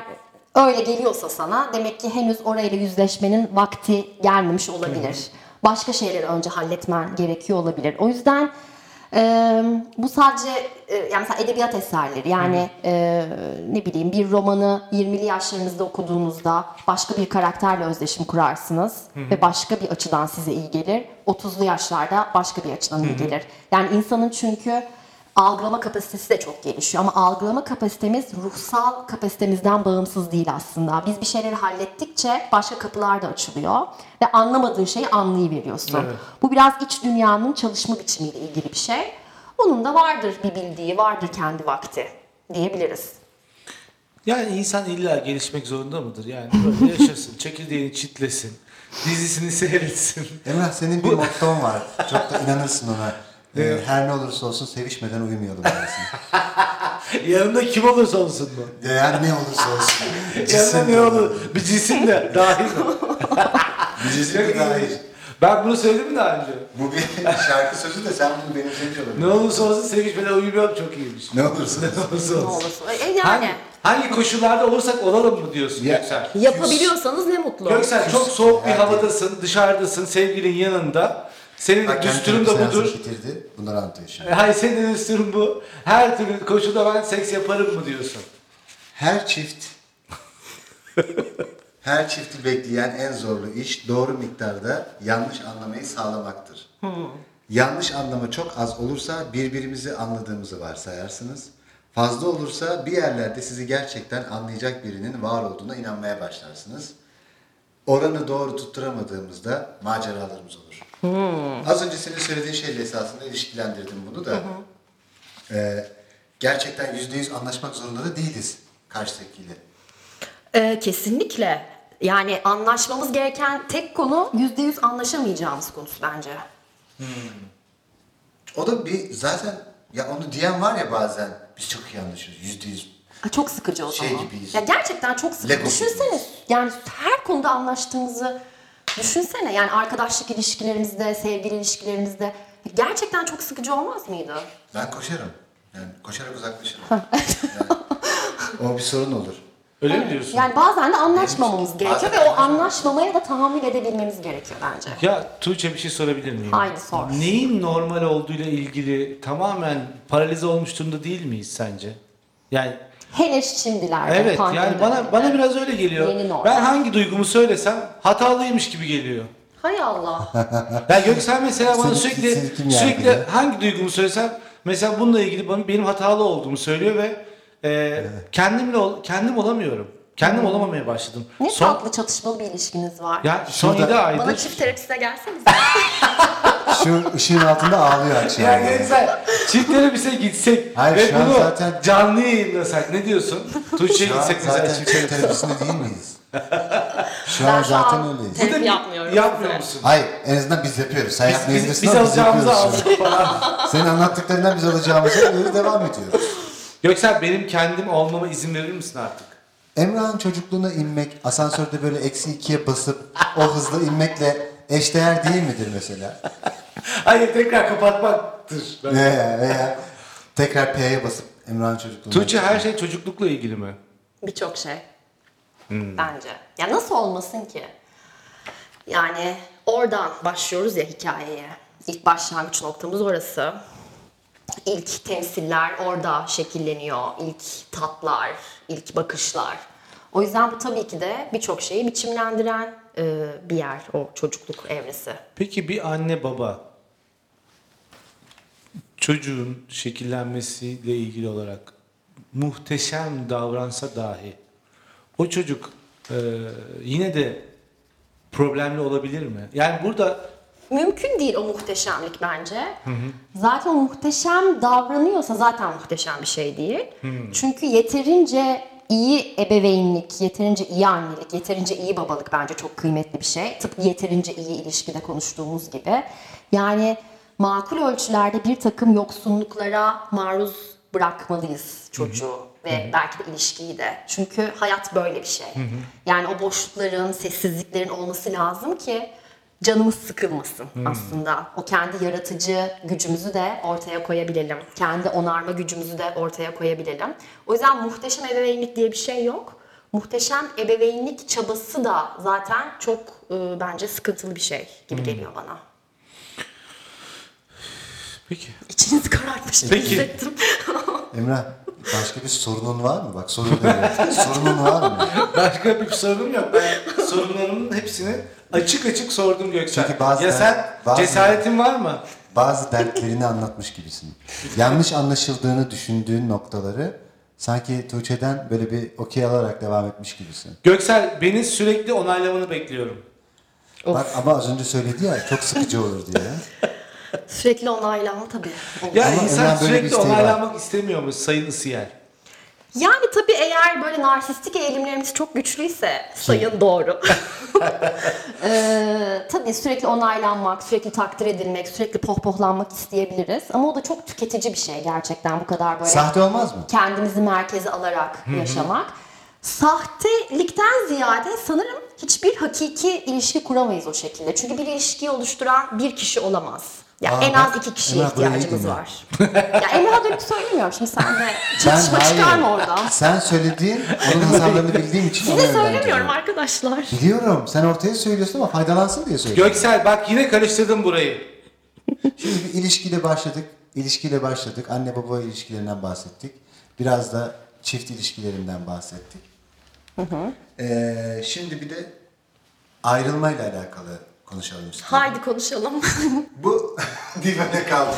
Speaker 3: öyle geliyorsa sana demek ki henüz orayla yüzleşmenin vakti gelmemiş olabilir. Başka şeyleri önce halletmen gerekiyor olabilir. O yüzden ee, bu sadece e, yani mesela edebiyat eserleri yani e, ne bileyim bir romanı 20'li yaşlarınızda okuduğunuzda başka bir karakterle özdeşim kurarsınız ve başka bir açıdan size iyi gelir. 30'lu yaşlarda başka bir açıdan iyi gelir. Yani insanın çünkü algılama kapasitesi de çok gelişiyor ama algılama kapasitemiz ruhsal kapasitemizden bağımsız değil aslında. Biz bir şeyleri hallettikçe başka kapılar da açılıyor ve anlamadığın şeyi anlayıveriyorsun.
Speaker 2: Evet.
Speaker 3: Bu biraz iç dünyanın çalışma biçimiyle ilgili bir şey. Onun da vardır bir bildiği, vardır kendi vakti diyebiliriz.
Speaker 2: Yani insan illa gelişmek zorunda mıdır? Yani böyle yaşasın, çekirdeğini çitlesin, dizisini seyretsin.
Speaker 1: Emrah senin bir motton var. Çok da inanırsın ona. Ee, her ne olursa olsun sevişmeden uyumayalım dersin.
Speaker 2: Yanında kim olursa olsun mu?
Speaker 1: Yani ne olursa olsun.
Speaker 2: Yanında ne olur? Bir cisim de dahil mi?
Speaker 1: Bir cisim de dahil.
Speaker 2: Ben bunu söyledim mi daha önce?
Speaker 1: Bu bir şarkı sözü de sen bunu benimsemiş olabilirsin.
Speaker 2: Ne olursa olsun sevişmeden uyumuyorum çok iyiymiş.
Speaker 1: Ne olursa
Speaker 2: Ne
Speaker 1: olsun.
Speaker 2: olursa
Speaker 3: Ne
Speaker 2: olsun.
Speaker 3: olursa. E, yani
Speaker 2: Hangi, hangi koşullarda olursak olalım mı diyorsun
Speaker 1: Ya-
Speaker 2: Göksel?
Speaker 3: yapabiliyorsanız ne mutlu.
Speaker 2: Göksel çok soğuk bir havadasın, dışarıdasın, sevgilin yanında. Senin
Speaker 1: Bak
Speaker 2: düsturun da budur.
Speaker 1: bitirdi. Bunları anlatıyor şimdi.
Speaker 2: Hayır senin de düsturun bu. Her türlü koşulda ben seks yaparım mı diyorsun?
Speaker 1: Her çift her çifti bekleyen en zorlu iş doğru miktarda yanlış anlamayı sağlamaktır. Yanlış anlama çok az olursa birbirimizi anladığımızı varsayarsınız. Fazla olursa bir yerlerde sizi gerçekten anlayacak birinin var olduğuna inanmaya başlarsınız. Oranı doğru tutturamadığımızda maceralarımız olur. Az önce senin söylediğin şeyle esasında ilişkilendirdim bunu da. Ee, gerçekten yüzde yüz anlaşmak zorunda da değiliz karşıdakiyle.
Speaker 3: E, kesinlikle. Yani anlaşmamız gereken tek konu %100 anlaşamayacağımız konusu bence.
Speaker 1: O da bir zaten ya onu diyen var ya bazen biz çok iyi anlaşıyoruz yüzde yüz.
Speaker 3: Ha, Çok sıkıcı o
Speaker 1: Şey
Speaker 3: zaman.
Speaker 1: gibiyiz.
Speaker 3: Ya gerçekten çok sıkıcı.
Speaker 1: Lego
Speaker 3: Düşünsene
Speaker 1: gibiyiz.
Speaker 3: yani her konuda anlaştığımızı düşünsene. Yani arkadaşlık ilişkilerimizde, sevgili ilişkilerimizde gerçekten çok sıkıcı olmaz mıydı?
Speaker 1: Ben koşarım. Yani koşarak uzaklaşırım. yani, o bir sorun olur.
Speaker 2: Öyle mi diyorsun?
Speaker 3: Yani bazen de anlaşmamamız gerekiyor ve
Speaker 1: Bazen
Speaker 3: o anlaşmamaya da tahammül edebilmemiz gerekiyor bence.
Speaker 2: Ya Tuğçe bir şey sorabilir miyim?
Speaker 3: Haydi sor.
Speaker 2: Neyin normal olduğuyla ilgili tamamen paralize olmuş durumda değil miyiz sence? Yani
Speaker 3: Hele şimdilerde.
Speaker 2: evet
Speaker 3: pandemi
Speaker 2: yani bana
Speaker 3: döneminde.
Speaker 2: bana biraz öyle geliyor.
Speaker 3: Yeni normal.
Speaker 2: Ben hangi duygumu söylesem hatalıymış gibi geliyor.
Speaker 3: Hay Allah.
Speaker 2: Ya Göksel mesela bana
Speaker 1: Seni-
Speaker 2: sürekli
Speaker 1: seni kim
Speaker 2: sürekli hangi duygumu söylesem mesela bununla ilgili bana benim hatalı olduğumu söylüyor ve e, kendimle ol- kendim olamıyorum. Kendim olamamaya başladım.
Speaker 3: Ne
Speaker 2: son
Speaker 3: tatlı çatışmalı bir ilişkiniz var.
Speaker 2: ya son
Speaker 1: Şurada-
Speaker 2: 7 aydır
Speaker 3: Bana çift terapiste gelseniz.
Speaker 1: Şu ışığın altında ağlıyor akşam.
Speaker 2: Yani mesela çift terapise gitsek
Speaker 1: Hayır,
Speaker 2: ve
Speaker 1: şu an
Speaker 2: bunu
Speaker 1: zaten-
Speaker 2: canlı yayınlasak ne diyorsun? Tuğçe'ye
Speaker 1: Şu an
Speaker 2: gitsek mesela
Speaker 1: zaten
Speaker 2: çift
Speaker 1: çift
Speaker 2: terapise.
Speaker 1: terapisinde değil miyiz? Şu
Speaker 3: Ben
Speaker 1: an
Speaker 3: şu
Speaker 1: zaten
Speaker 3: an
Speaker 1: öyleyiz.
Speaker 2: Bir de
Speaker 3: yapmıyorum
Speaker 2: Yapmıyor
Speaker 3: size.
Speaker 2: musun?
Speaker 1: Hayır en azından biz yapıyoruz. Sen
Speaker 2: Biz, biz, biz
Speaker 1: ama biz
Speaker 2: alacağımızı
Speaker 1: yapıyoruz. şu an.
Speaker 2: aldık falan.
Speaker 1: Senin anlattıklarından biz alacağımıza böyle devam ediyoruz.
Speaker 2: Göksel benim kendim olmama izin verir misin artık?
Speaker 1: Emrah'ın çocukluğuna inmek, asansörde böyle eksi ikiye basıp o hızla inmekle eşdeğer değil midir mesela?
Speaker 2: Hayır tekrar kapatmaktır. Ben-
Speaker 1: Veya, veya tekrar P'ye basıp Emrah'ın çocukluğuna
Speaker 2: Tuğçe her şey çocuklukla ilgili mi?
Speaker 3: Birçok şey. Bence. Ya nasıl olmasın ki? Yani oradan başlıyoruz ya hikayeye. İlk başlangıç noktamız orası. İlk temsiller orada şekilleniyor. İlk tatlar, ilk bakışlar. O yüzden bu tabii ki de birçok şeyi biçimlendiren e, bir yer o çocukluk evresi.
Speaker 2: Peki bir anne baba çocuğun şekillenmesiyle ilgili olarak muhteşem davransa dahi o çocuk e, yine de problemli olabilir mi? Yani burada
Speaker 3: Mümkün değil o muhteşemlik bence. Zaten o muhteşem davranıyorsa zaten muhteşem bir şey değil. Çünkü yeterince iyi ebeveynlik, yeterince iyi annelik, yeterince iyi babalık bence çok kıymetli bir şey. Tıpkı yeterince iyi ilişkide konuştuğumuz gibi. Yani makul ölçülerde bir takım yoksunluklara maruz bırakmalıyız çocuğu ve belki de ilişkiyi de. Çünkü hayat böyle bir şey. Yani o boşlukların, sessizliklerin olması lazım ki canımız sıkılmasın aslında. O kendi yaratıcı gücümüzü de ortaya koyabilelim. Kendi onarma gücümüzü de ortaya koyabilelim. O yüzden muhteşem ebeveynlik diye bir şey yok. Muhteşem ebeveynlik çabası da zaten çok e, bence sıkıntılı bir şey gibi geliyor bana.
Speaker 2: Peki
Speaker 3: İçinizi karartmış
Speaker 2: Peki.
Speaker 3: hissettim.
Speaker 1: Emrah başka bir sorunun var mı? Bak sorun demiyorum. sorunun var mı?
Speaker 2: başka bir sorunum yok. Ben sorunlarımın hepsini açık açık sordum Göksel.
Speaker 1: Çünkü bazen-
Speaker 2: ya sen
Speaker 1: bazen-
Speaker 2: cesaretin var mı?
Speaker 1: Bazı dertlerini anlatmış gibisin. Yanlış anlaşıldığını düşündüğün noktaları sanki Tuğçe'den böyle bir okey alarak devam etmiş gibisin.
Speaker 2: Göksel beni sürekli onaylamanı bekliyorum.
Speaker 1: Bak ama az önce söyledi ya çok sıkıcı olur diye.
Speaker 3: Sürekli onaylanma tabii. olur.
Speaker 2: Ya
Speaker 1: Ama
Speaker 2: insan
Speaker 1: Emrah böyle bir
Speaker 2: sürekli
Speaker 1: isteği var.
Speaker 2: onaylanmak istemiyormuş Sayın Isiyel.
Speaker 3: Yani tabii eğer böyle narsistik eğilimlerimiz çok güçlüyse sayın doğru. ee, tabii sürekli onaylanmak, sürekli takdir edilmek, sürekli pohpohlanmak isteyebiliriz. Ama o da çok tüketici bir şey gerçekten bu kadar böyle
Speaker 1: Sahte olmaz mı?
Speaker 3: kendimizi merkeze alarak yaşamak. Sahtelikten ziyade sanırım hiçbir hakiki ilişki kuramayız o şekilde. Çünkü bir ilişkiyi oluşturan bir kişi olamaz. Ya
Speaker 1: Aa,
Speaker 3: en
Speaker 1: bak,
Speaker 3: az iki kişiye
Speaker 1: Emrah burayı iyi
Speaker 3: ihtiyacımız var. ya Emrah'a dönüp söylemiyorum şimdi sen de
Speaker 1: Ben
Speaker 3: çatışma çıkarma oradan.
Speaker 1: Sen söylediğin onun hasarlarını bildiğim için
Speaker 3: Size söylemiyorum arkadaşlar.
Speaker 1: Biliyorum. Sen ortaya söylüyorsun ama faydalansın diye söylüyorum.
Speaker 2: Göksel bak yine karıştırdım burayı.
Speaker 1: Şimdi bir ilişkiyle başladık. İlişkiyle başladık. Anne baba ilişkilerinden bahsettik. Biraz da çift ilişkilerinden bahsettik. Ee, şimdi bir de ayrılmayla alakalı konuşalım istiyorum.
Speaker 3: Haydi konuşalım.
Speaker 1: Bu dilime kaldı.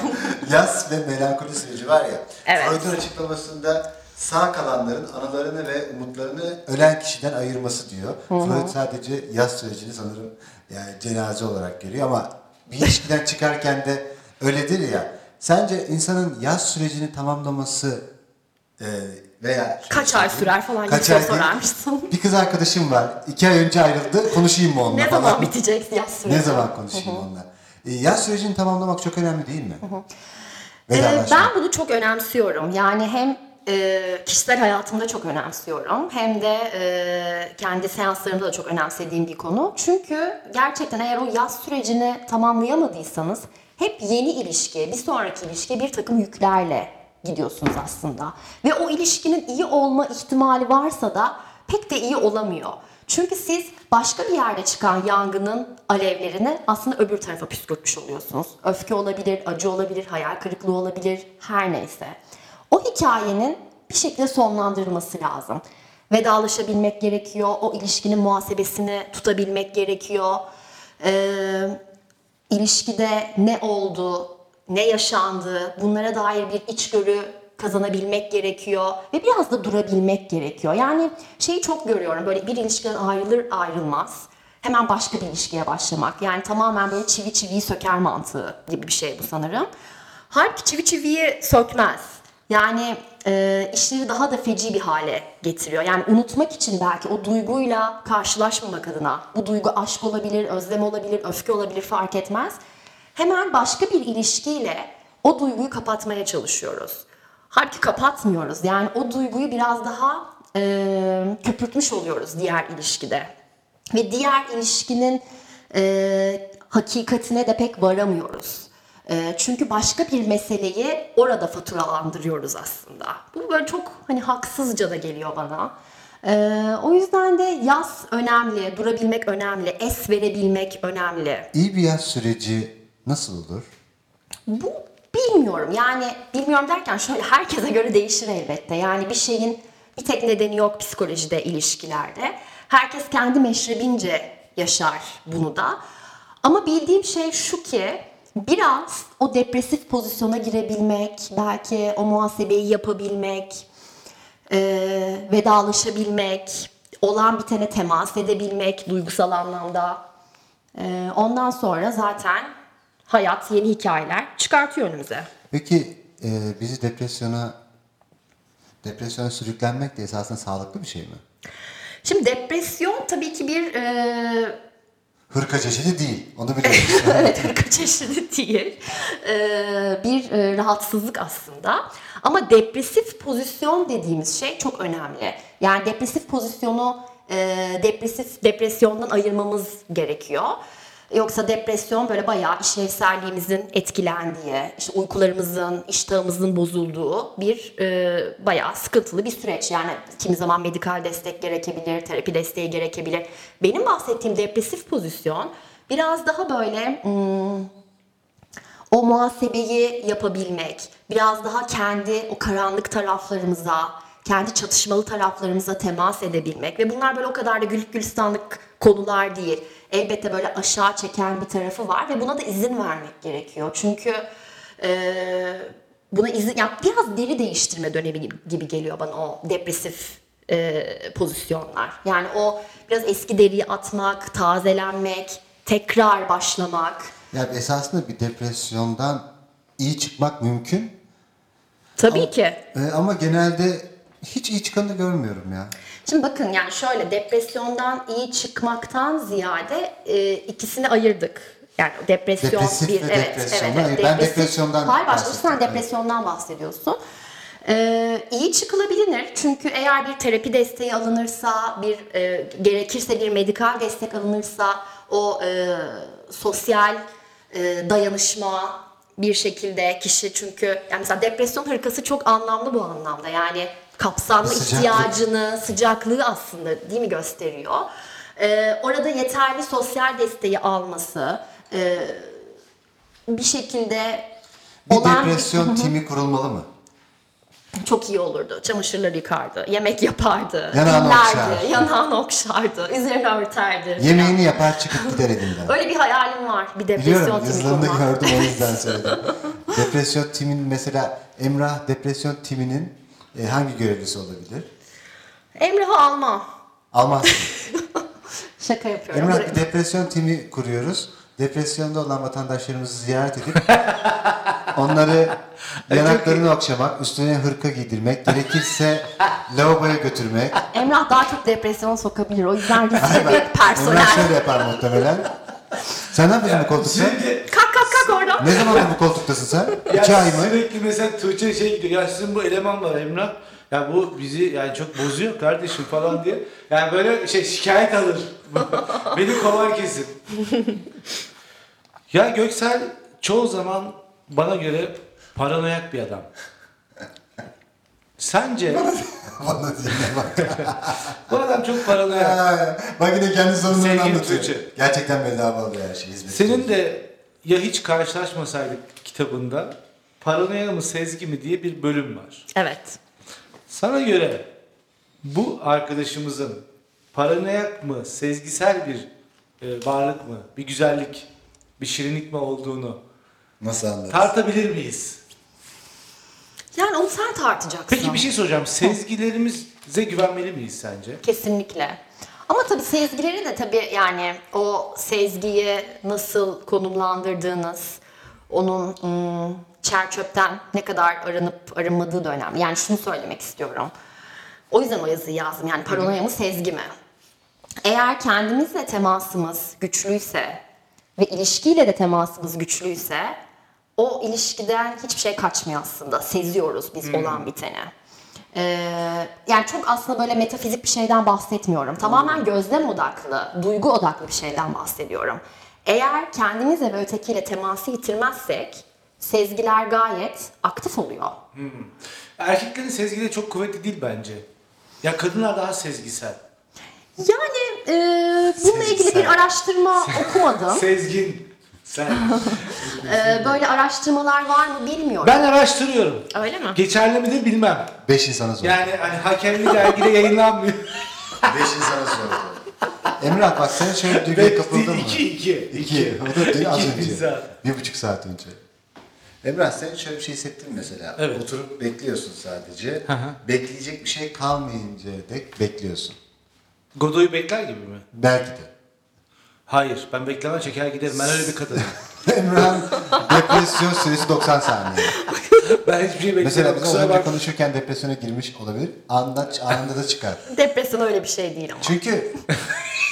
Speaker 1: Yas ve melankoli süreci var ya.
Speaker 3: Evet.
Speaker 1: Freud'un açıklamasında sağ kalanların anılarını ve umutlarını ölen kişiden ayırması diyor. Freud sadece yas sürecini sanırım yani cenaze olarak görüyor ama bir ilişkiden çıkarken de öyledir ya. Sence insanın yaz sürecini tamamlaması e, veya
Speaker 3: Kaç ay sürer falan
Speaker 1: Kaç ay
Speaker 3: sorarmışsın.
Speaker 1: Bir kız arkadaşım var. iki ay önce ayrıldı. Konuşayım mı onunla
Speaker 3: ne
Speaker 1: falan.
Speaker 3: zaman bitecek yaz süreci?
Speaker 1: Ne zaman konuşayım onunla? E, yaz sürecini tamamlamak çok önemli değil mi?
Speaker 3: Ee, ben bunu çok önemsiyorum. Yani hem e, kişisel hayatımda çok önemsiyorum hem de e, kendi seanslarımda da çok önemsediğim bir konu. Çünkü gerçekten eğer o yaz sürecini tamamlayamadıysanız hep yeni ilişkiye, bir sonraki ilişkiye bir takım yüklerle gidiyorsunuz aslında. Ve o ilişkinin iyi olma ihtimali varsa da pek de iyi olamıyor. Çünkü siz başka bir yerde çıkan yangının alevlerini aslında öbür tarafa püskürtmüş oluyorsunuz. Öfke olabilir, acı olabilir, hayal kırıklığı olabilir, her neyse. O hikayenin bir şekilde sonlandırılması lazım. Vedalaşabilmek gerekiyor, o ilişkinin muhasebesini tutabilmek gerekiyor. Ee, ilişkide ne oldu, ne yaşandı, bunlara dair bir içgörü kazanabilmek gerekiyor ve biraz da durabilmek gerekiyor. Yani şeyi çok görüyorum böyle bir ilişkiden ayrılır ayrılmaz Hemen başka bir ilişkiye başlamak. Yani tamamen böyle çivi çiviyi söker mantığı gibi bir şey bu sanırım. Halbuki çivi çiviyi sökmez. Yani e, işleri daha da feci bir hale getiriyor. Yani unutmak için belki o duyguyla karşılaşmamak adına. Bu duygu aşk olabilir, özlem olabilir, öfke olabilir fark etmez. Hemen başka bir ilişkiyle o duyguyu kapatmaya çalışıyoruz. Halbuki kapatmıyoruz. Yani o duyguyu biraz daha e, köpürtmüş oluyoruz diğer ilişkide. Ve diğer ilişkinin e, hakikatine de pek varamıyoruz. E, çünkü başka bir meseleyi orada faturalandırıyoruz aslında. Bu böyle çok hani haksızca da geliyor bana. E, o yüzden de yaz önemli, durabilmek önemli, es verebilmek önemli.
Speaker 1: İyi bir yaz süreci nasıl olur?
Speaker 3: Bu bilmiyorum yani bilmiyorum derken şöyle herkese göre değişir elbette. Yani bir şeyin bir tek nedeni yok psikolojide, ilişkilerde. Herkes kendi meşrebince yaşar bunu da. Ama bildiğim şey şu ki biraz o depresif pozisyona girebilmek, belki o muhasebeyi yapabilmek, e, vedalaşabilmek, olan bitene temas edebilmek duygusal anlamda. E, ondan sonra zaten hayat yeni hikayeler çıkartıyor önümüze.
Speaker 1: Peki e, bizi depresyona depresyona sürüklenmek de esasında sağlıklı bir şey mi?
Speaker 3: Şimdi depresyon tabii ki bir e,
Speaker 1: Hırka çeşidi değil. Onu biliyoruz.
Speaker 3: evet hırka çeşidi değil. Ee, bir e, rahatsızlık aslında. Ama depresif pozisyon dediğimiz şey çok önemli. Yani depresif pozisyonu e, depresif depresyondan ayırmamız gerekiyor. Yoksa depresyon böyle bayağı işlevselliğimizin etkilendiği, işte uykularımızın, iştahımızın bozulduğu bir e, bayağı sıkıntılı bir süreç. Yani kimi zaman medikal destek gerekebilir, terapi desteği gerekebilir. Benim bahsettiğim depresif pozisyon biraz daha böyle hmm, o muhasebeyi yapabilmek, biraz daha kendi o karanlık taraflarımıza, kendi çatışmalı taraflarımıza temas edebilmek ve bunlar böyle o kadar da güllük gülistanlık konular değil. Elbette böyle aşağı çeken bir tarafı var ve buna da izin vermek gerekiyor. Çünkü e, buna izin, yani biraz deri değiştirme dönemi gibi, gibi geliyor bana o depresif e, pozisyonlar. Yani o biraz eski deriyi atmak, tazelenmek, tekrar başlamak.
Speaker 1: yani esasında bir depresyondan iyi çıkmak mümkün.
Speaker 3: Tabii ki.
Speaker 1: E, ama genelde hiç iyi çıkanı görmüyorum ya.
Speaker 3: Şimdi bakın yani şöyle depresyondan iyi çıkmaktan ziyade e, ikisini ayırdık. Yani depresyon
Speaker 1: Depresif
Speaker 3: bir
Speaker 1: ve
Speaker 3: evet
Speaker 1: depresyondan
Speaker 3: evet,
Speaker 1: ayır- ben depresyondan
Speaker 3: Hayır başta
Speaker 1: bahsettim,
Speaker 3: sen
Speaker 1: evet.
Speaker 3: depresyondan bahsediyorsun. Ee, iyi çıkılabilir çünkü eğer bir terapi desteği alınırsa, bir e, gerekirse bir medikal destek alınırsa, o e, sosyal e, dayanışma bir şekilde kişi çünkü yani mesela depresyon hırkası çok anlamlı bu anlamda yani kapsamlı
Speaker 1: Sıcaklık.
Speaker 3: ihtiyacını, sıcaklığı aslında değil mi gösteriyor. Ee, orada yeterli sosyal desteği alması, e, bir şekilde
Speaker 1: Bir
Speaker 3: olan
Speaker 1: depresyon timi kurulmalı mı?
Speaker 3: çok iyi olurdu. Çamaşırları yıkardı, yemek yapardı,
Speaker 1: Yanağını
Speaker 3: dinlerdi,
Speaker 1: okşar.
Speaker 3: yanağını okşardı, üzerine örterdi.
Speaker 1: Yemeğini yapar çıkıp gider evinden.
Speaker 3: Öyle bir hayalim var. Bir depresyon
Speaker 1: Biliyorum
Speaker 3: timi
Speaker 1: yazılarında
Speaker 3: kurmak.
Speaker 1: gördüm o yüzden söyledim. depresyon timin mesela Emrah depresyon timinin e, hangi görevlisi olabilir?
Speaker 3: Emrah'ı alma.
Speaker 1: Almaz.
Speaker 3: Şaka yapıyorum.
Speaker 1: Emrah bir depresyon timi kuruyoruz. Depresyonda olan vatandaşlarımızı ziyaret edip onları yanaklarını okşamak, üstüne hırka giydirmek, gerekirse lavaboya götürmek.
Speaker 3: Emrah daha çok depresyona sokabilir. O yüzden riskli bir
Speaker 1: Emrah
Speaker 3: personel.
Speaker 1: şöyle yapar muhtemelen. Sen ne yapıyorsun bu koltukta?
Speaker 2: Şimdi
Speaker 3: Kalk kalk kalk oradan.
Speaker 1: Ne zamandır bu koltuktasın sen?
Speaker 2: ya
Speaker 1: İki ay mı?
Speaker 2: sürekli mesela Tuğçe şey gidiyor. Ya sizin bu eleman var Emrah. Ya bu bizi yani çok bozuyor kardeşim falan diye. Yani böyle şey şikayet alır. Beni kovar kesin. ya Göksel çoğu zaman bana göre paranoyak bir adam. Sence
Speaker 1: Bana dinle bak.
Speaker 2: bu adam çok paranoyak.
Speaker 1: Ha, Bak yine kendi sorunlarını anlatıyor.
Speaker 2: Tuğçe.
Speaker 1: Gerçekten bedava oluyor her şey. hizmet
Speaker 2: Senin de ya hiç karşılaşmasaydık kitabında paranoya mı sezgi mi diye bir bölüm var.
Speaker 3: Evet.
Speaker 2: Sana göre bu arkadaşımızın paranoyak mı, sezgisel bir e, varlık mı, bir güzellik, bir şirinlik mi olduğunu
Speaker 1: Nasıl anladın?
Speaker 2: tartabilir miyiz?
Speaker 3: Yani onu sen tartacaksın.
Speaker 2: Peki bir şey soracağım. Sezgilerimize güvenmeli miyiz sence?
Speaker 3: Kesinlikle. Ama tabii sezgileri de tabii yani o sezgiyi nasıl konumlandırdığınız, onun ım, çer çöpten ne kadar arınıp arınmadığı da önemli. Yani şunu söylemek istiyorum. O yüzden o yazıyı yazdım. Yani paranoya mı sezgi mi? Eğer kendimizle temasımız güçlüyse ve ilişkiyle de temasımız güçlüyse o ilişkiden hiçbir şey kaçmıyor aslında. Seziyoruz biz olan biteni. Ee, yani çok aslında böyle metafizik bir şeyden bahsetmiyorum. Tamamen gözlem odaklı, duygu odaklı bir şeyden bahsediyorum. Eğer kendimizle ve ötekiyle teması yitirmezsek sezgiler gayet aktif oluyor.
Speaker 2: Erkeklerin sezgileri çok kuvvetli değil bence. Ya kadınlar daha sezgisel.
Speaker 3: Yani e, bununla ilgili bir
Speaker 1: Sezgisel.
Speaker 3: araştırma okumadım.
Speaker 2: Sezgin. Sen.
Speaker 3: Ee, böyle araştırmalar var mı bilmiyorum.
Speaker 2: ben araştırıyorum.
Speaker 3: Öyle mi?
Speaker 2: Geçerli midir bilmem.
Speaker 1: Beş insana sor.
Speaker 2: Yani hani hakemli dergide yayınlanmıyor.
Speaker 1: Beş insana sor. Emrah bak sen şöyle duyguya kapıldın mı?
Speaker 2: İki, iki.
Speaker 1: İki. O da dün az
Speaker 2: İki
Speaker 1: önce.
Speaker 2: pizza.
Speaker 1: Bir buçuk saat önce. Emrah sen şöyle bir şey hissettin mi mesela?
Speaker 2: Evet.
Speaker 1: Oturup bekliyorsun sadece.
Speaker 2: Hı.
Speaker 1: Bekleyecek bir şey kalmayınca dek bekliyorsun.
Speaker 2: Godoy'u bekler gibi mi?
Speaker 1: Belki de.
Speaker 2: Hayır. Ben bekleme çeker giderim. Ben öyle bir kadınım.
Speaker 1: Emrah'ın depresyon süresi 90 saniye.
Speaker 2: ben hiçbir şey beklemem.
Speaker 1: Mesela biz az
Speaker 2: Kusura
Speaker 1: önce
Speaker 2: bak.
Speaker 1: konuşurken depresyona girmiş olabilir. Anında, anında da çıkar.
Speaker 3: Depresyon öyle bir şey değil ama.
Speaker 1: Çünkü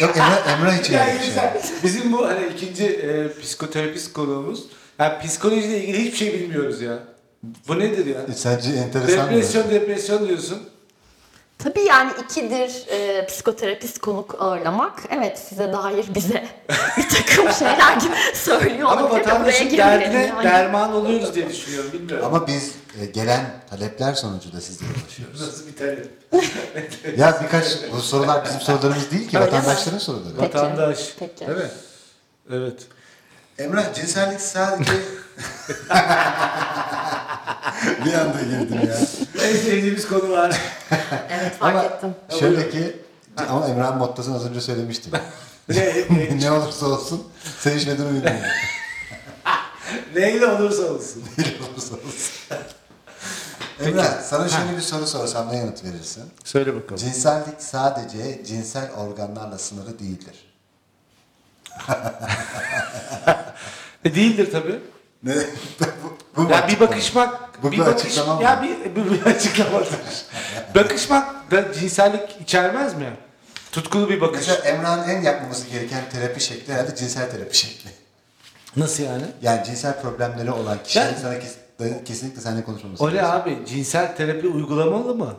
Speaker 1: yok Emrah, Emrah için öyle
Speaker 2: Yani
Speaker 1: bir şey.
Speaker 2: Bizim bu hani ikinci e, psikoterapist konuğumuz. Yani psikolojiyle ilgili hiçbir şey bilmiyoruz ya. Bu nedir ya?
Speaker 1: E, Sence enteresan mı?
Speaker 2: Depresyon depresyon diyorsun.
Speaker 3: Tabii yani ikidir e, psikoterapist konuk ağırlamak evet size dair bize bir takım şeyler söylüyor
Speaker 2: Ama
Speaker 3: olabilir de buraya
Speaker 2: vatandaşın
Speaker 3: girmeyelim
Speaker 2: derdine
Speaker 3: yani.
Speaker 2: derman oluyoruz diye düşünüyorum. Bilmiyorum.
Speaker 1: Ama biz e, gelen talepler sonucu da sizlere ulaşıyoruz.
Speaker 2: Nasıl biter?
Speaker 1: ya birkaç bu sorular bizim sorularımız değil ki
Speaker 3: Öyle
Speaker 1: vatandaşların soruları.
Speaker 3: Peki.
Speaker 2: Vatandaş.
Speaker 3: Peki.
Speaker 2: Değil mi? Evet.
Speaker 1: Emrah cinsellik sadece bir anda girdim ya.
Speaker 2: En sevdiğimiz konu var.
Speaker 3: Evet fark
Speaker 1: Ama
Speaker 3: ettim.
Speaker 1: şöyle ki ama Emrah'ın mottosunu az önce söylemiştim.
Speaker 2: ne, ne,
Speaker 1: ne olursa olsun sevişmeden uyumayın.
Speaker 2: neyle olursa olsun.
Speaker 1: Ne olursa olsun. Emrah sana şöyle bir soru sorsam ne yanıt verirsin?
Speaker 2: Söyle bakalım.
Speaker 1: Cinsellik sadece cinsel organlarla sınırlı değildir.
Speaker 2: E, değildir tabii.
Speaker 1: Ne? bu, bu
Speaker 2: Ya bir bakışmak,
Speaker 1: Bu
Speaker 2: bir
Speaker 1: bir
Speaker 2: bakış,
Speaker 1: mı?
Speaker 2: ya bir, bir, bir açıklamadır. bakışmak da cinsellik içermez mi? Tutkulu bir bakış.
Speaker 1: Mesela Emrah'ın en yapmaması gereken terapi şekli herhalde cinsel terapi şekli.
Speaker 2: Nasıl yani?
Speaker 1: Yani cinsel problemleri olan kişilerin
Speaker 2: Ben-
Speaker 1: sana kes- kesinlikle seninle konuşmaması
Speaker 2: Öyle
Speaker 1: lazım.
Speaker 2: abi cinsel terapi uygulamalı mı?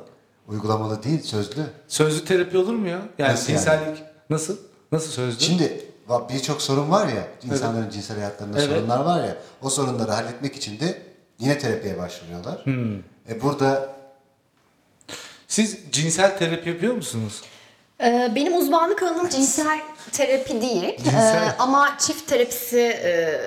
Speaker 1: Uygulamalı değil, sözlü.
Speaker 2: Sözlü terapi olur mu ya? Yani
Speaker 1: Nasıl yani?
Speaker 2: cinsellik nasıl? Nasıl sözlü?
Speaker 1: Şimdi birçok sorun var ya, insanların cinsel hayatlarında
Speaker 2: Evet.
Speaker 1: sorunlar var ya, o sorunları halletmek için de yine terapiye başvuruyorlar.
Speaker 2: Hmm.
Speaker 1: E burada
Speaker 2: Siz cinsel terapi yapıyor musunuz?
Speaker 3: Ee, benim uzmanlık alanım cinsel terapi değil
Speaker 2: Cinsel.
Speaker 3: Ee, ama çift terapisi e,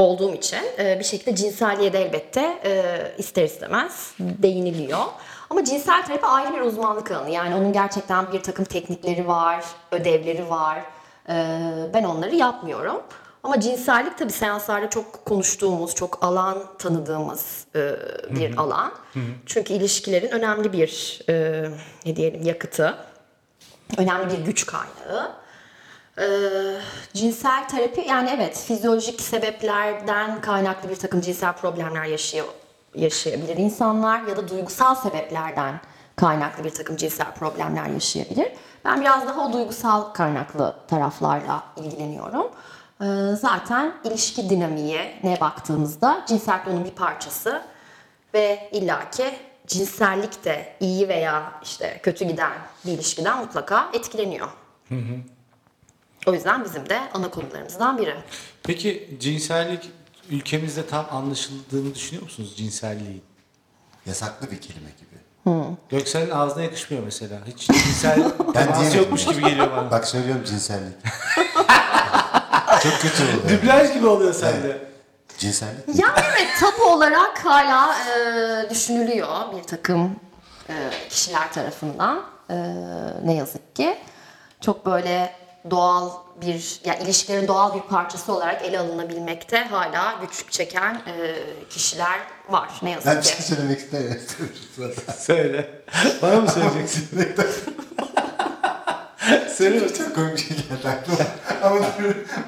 Speaker 3: olduğum için e, bir şekilde cinselliğe de elbette e, ister istemez değiniliyor. Ama cinsel terapi ayrı bir uzmanlık alanı. Yani onun gerçekten bir takım teknikleri var, ödevleri var. Ee, ben onları yapmıyorum. Ama cinsellik tabii seanslarda çok konuştuğumuz, çok alan tanıdığımız e, bir alan. Çünkü ilişkilerin önemli bir e, ne diyelim yakıtı, önemli bir güç kaynağı. Ee, cinsel terapi yani evet fizyolojik sebeplerden kaynaklı bir takım cinsel problemler yaşıyor yaşayabilir insanlar ya da duygusal sebeplerden kaynaklı bir takım cinsel problemler yaşayabilir. Ben biraz daha o duygusal kaynaklı taraflarla ilgileniyorum. Ee, zaten ilişki dinamiğine baktığımızda cinsellik onun bir parçası ve illaki cinsellik de iyi veya işte kötü giden bir ilişkiden mutlaka etkileniyor. O yüzden bizim de ana konularımızdan biri.
Speaker 2: Peki cinsellik ülkemizde tam anlaşıldığını düşünüyor musunuz cinselliğin?
Speaker 1: yasaklı bir kelime gibi.
Speaker 2: Göksel'in ağzına yakışmıyor mesela. Hiç cinsel
Speaker 1: diyemedim.
Speaker 2: yokmuş gibi geliyor bana.
Speaker 1: Bak söylüyorum cinsellik. Çok kötü oluyor.
Speaker 2: Dublaj gibi oluyor sende.
Speaker 1: Cinsellik.
Speaker 3: Yani evet tabu olarak hala e, düşünülüyor bir takım e, kişiler tarafından. E, ne yazık ki. Çok böyle doğal bir, yani ilişkilerin doğal bir parçası olarak ele alınabilmekte hala güçlük çeken e, kişiler var ne
Speaker 1: Ben
Speaker 3: yazık
Speaker 1: bir şey
Speaker 3: ki.
Speaker 1: söylemek istemiyorum.
Speaker 2: Söyle. Bana mı söyleyeceksin? Söyle
Speaker 1: Çok komik şey geldi aklıma. Ama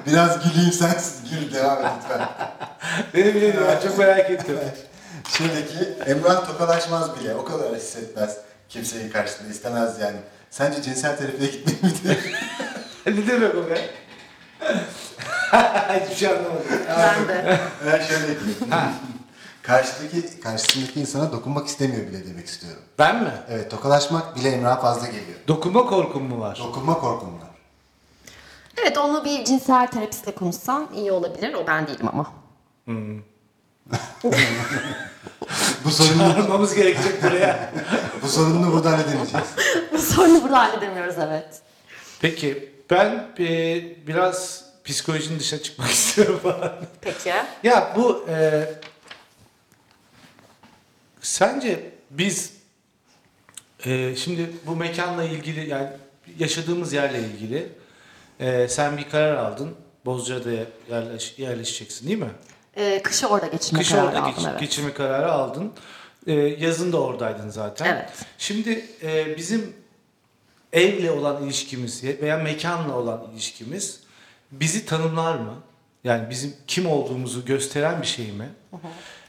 Speaker 1: biraz güleyim sensiz gül devam et lütfen.
Speaker 2: Beni bile ben çok merak ettim.
Speaker 1: Şimdiki Emrah tokalaşmaz bile. O kadar hissetmez. Kimseyi karşısında istemez yani. Sence cinsel terapiye gitmeli midir?
Speaker 2: ne demek o be? Hiçbir şey anlamadım.
Speaker 3: Ben de.
Speaker 1: Ben şöyle diyeyim. Karşıdaki, karşısındaki insana dokunmak istemiyor bile demek istiyorum.
Speaker 2: Ben mi?
Speaker 1: Evet tokalaşmak bile Emrah'a fazla geliyor.
Speaker 2: Dokunma korkum mu var?
Speaker 1: Dokunma korkum var.
Speaker 3: Evet onunla bir cinsel terapistle konuşsan iyi olabilir. O ben değilim ama.
Speaker 1: Bu sorunu,
Speaker 2: Çağırmamız gerekecek buraya.
Speaker 1: bu sorunu burada halledemeyeceğiz.
Speaker 3: Bu sorunu burada halledemiyoruz evet.
Speaker 2: Peki ben e, biraz psikolojinin dışına çıkmak istiyorum falan.
Speaker 3: Peki.
Speaker 2: Ya bu e, sence biz e, şimdi bu mekanla ilgili yani yaşadığımız yerle ilgili e, sen bir karar aldın. Bozcaada'ya yerleş, yerleşeceksin değil mi?
Speaker 3: Ee, kışı orada geçirme
Speaker 2: Kış
Speaker 3: kararı
Speaker 2: orada
Speaker 3: aldım
Speaker 2: geç-
Speaker 3: evet.
Speaker 2: geçirme kararı aldın. E, yazın da oradaydın zaten.
Speaker 3: Evet.
Speaker 2: Şimdi e, bizim evle olan ilişkimiz veya mekanla olan ilişkimiz bizi tanımlar mı? Yani bizim kim olduğumuzu gösteren bir şey mi?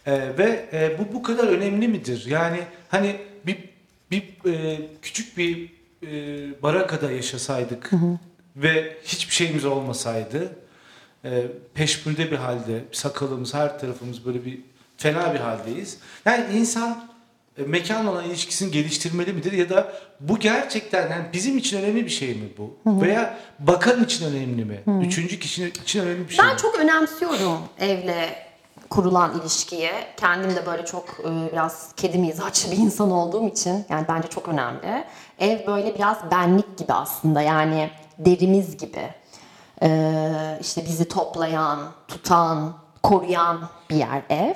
Speaker 2: E, ve e, bu bu kadar önemli midir? Yani hani bir bir e, küçük bir e, barakada yaşasaydık ve hiçbir şeyimiz olmasaydı e, peşmürde bir halde sakalımız her tarafımız böyle bir fena bir haldeyiz. Yani insan e, mekanla olan ilişkisini geliştirmeli midir ya da bu gerçekten yani bizim için önemli bir şey mi bu? Veya bakan için önemli mi? Üçüncü kişinin için önemli bir şey
Speaker 3: Ben
Speaker 2: mi?
Speaker 3: çok önemsiyorum evle kurulan ilişkiyi. Kendim de böyle çok e, biraz kedi mizaçlı bir insan olduğum için yani bence çok önemli. Ev böyle biraz benlik gibi aslında yani derimiz gibi. Ee, işte bizi toplayan, tutan, koruyan bir yer ev.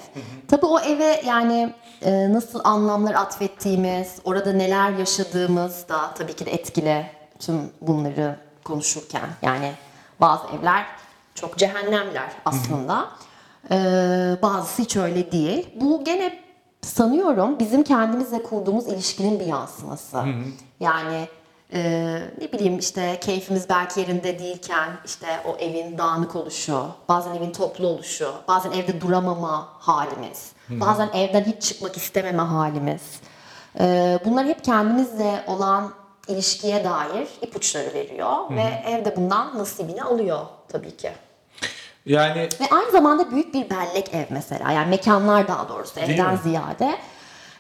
Speaker 3: Tabii o eve yani e, nasıl anlamlar atfettiğimiz, orada neler yaşadığımız da tabii ki de etkili tüm bunları konuşurken. Yani bazı evler çok cehennemler aslında. Ee, bazısı hiç öyle değil. Bu gene sanıyorum bizim kendimizle kurduğumuz ilişkinin bir yansıması. Yani e, ne bileyim işte keyfimiz belki yerinde değilken işte o evin dağınık oluşu, bazen evin toplu oluşu, bazen evde duramama halimiz, bazen evden hiç çıkmak istememe halimiz. Ee, bunlar hep kendimizle olan ilişkiye dair ipuçları veriyor ve evde bundan nasibini alıyor tabii ki.
Speaker 2: Yani
Speaker 3: Ve aynı zamanda büyük bir bellek ev mesela. Yani mekanlar daha doğrusu evden
Speaker 2: mi?
Speaker 3: ziyade.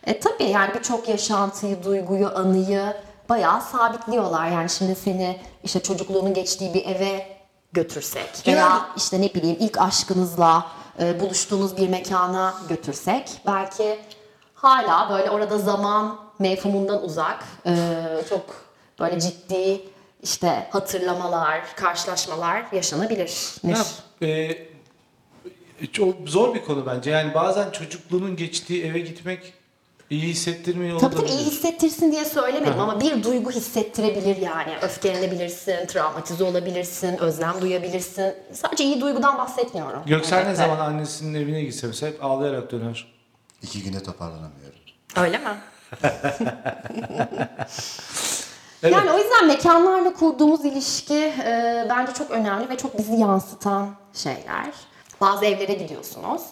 Speaker 3: E, tabii yani birçok yaşantıyı, duyguyu, anıyı bayağı sabitliyorlar. Yani şimdi seni işte çocukluğunun geçtiği bir eve götürsek veya işte ne bileyim ilk aşkınızla e, buluştuğunuz bir mekana götürsek belki hala böyle orada zaman mefhumundan uzak e, çok böyle ciddi işte hatırlamalar, karşılaşmalar yaşanabilir.
Speaker 2: ya, e, çok zor bir konu bence. Yani bazen çocukluğunun geçtiği eve gitmek iyi hissettirmiyor
Speaker 3: Tabii tabii iyi hissettirsin diye söylemedim ama bir duygu hissettirebilir yani. Öfkelenebilirsin, travmatize olabilirsin, özlem duyabilirsin. Sadece iyi duygudan bahsetmiyorum.
Speaker 2: Göksel ne
Speaker 3: elbette.
Speaker 2: zaman annesinin evine gitse mesela hep ağlayarak döner.
Speaker 1: İki günde toparlanamıyorum.
Speaker 3: Öyle mi?
Speaker 2: Evet.
Speaker 3: Yani o yüzden mekanlarla kurduğumuz ilişki e, bence çok önemli ve çok bizi yansıtan şeyler. Bazı evlere gidiyorsunuz.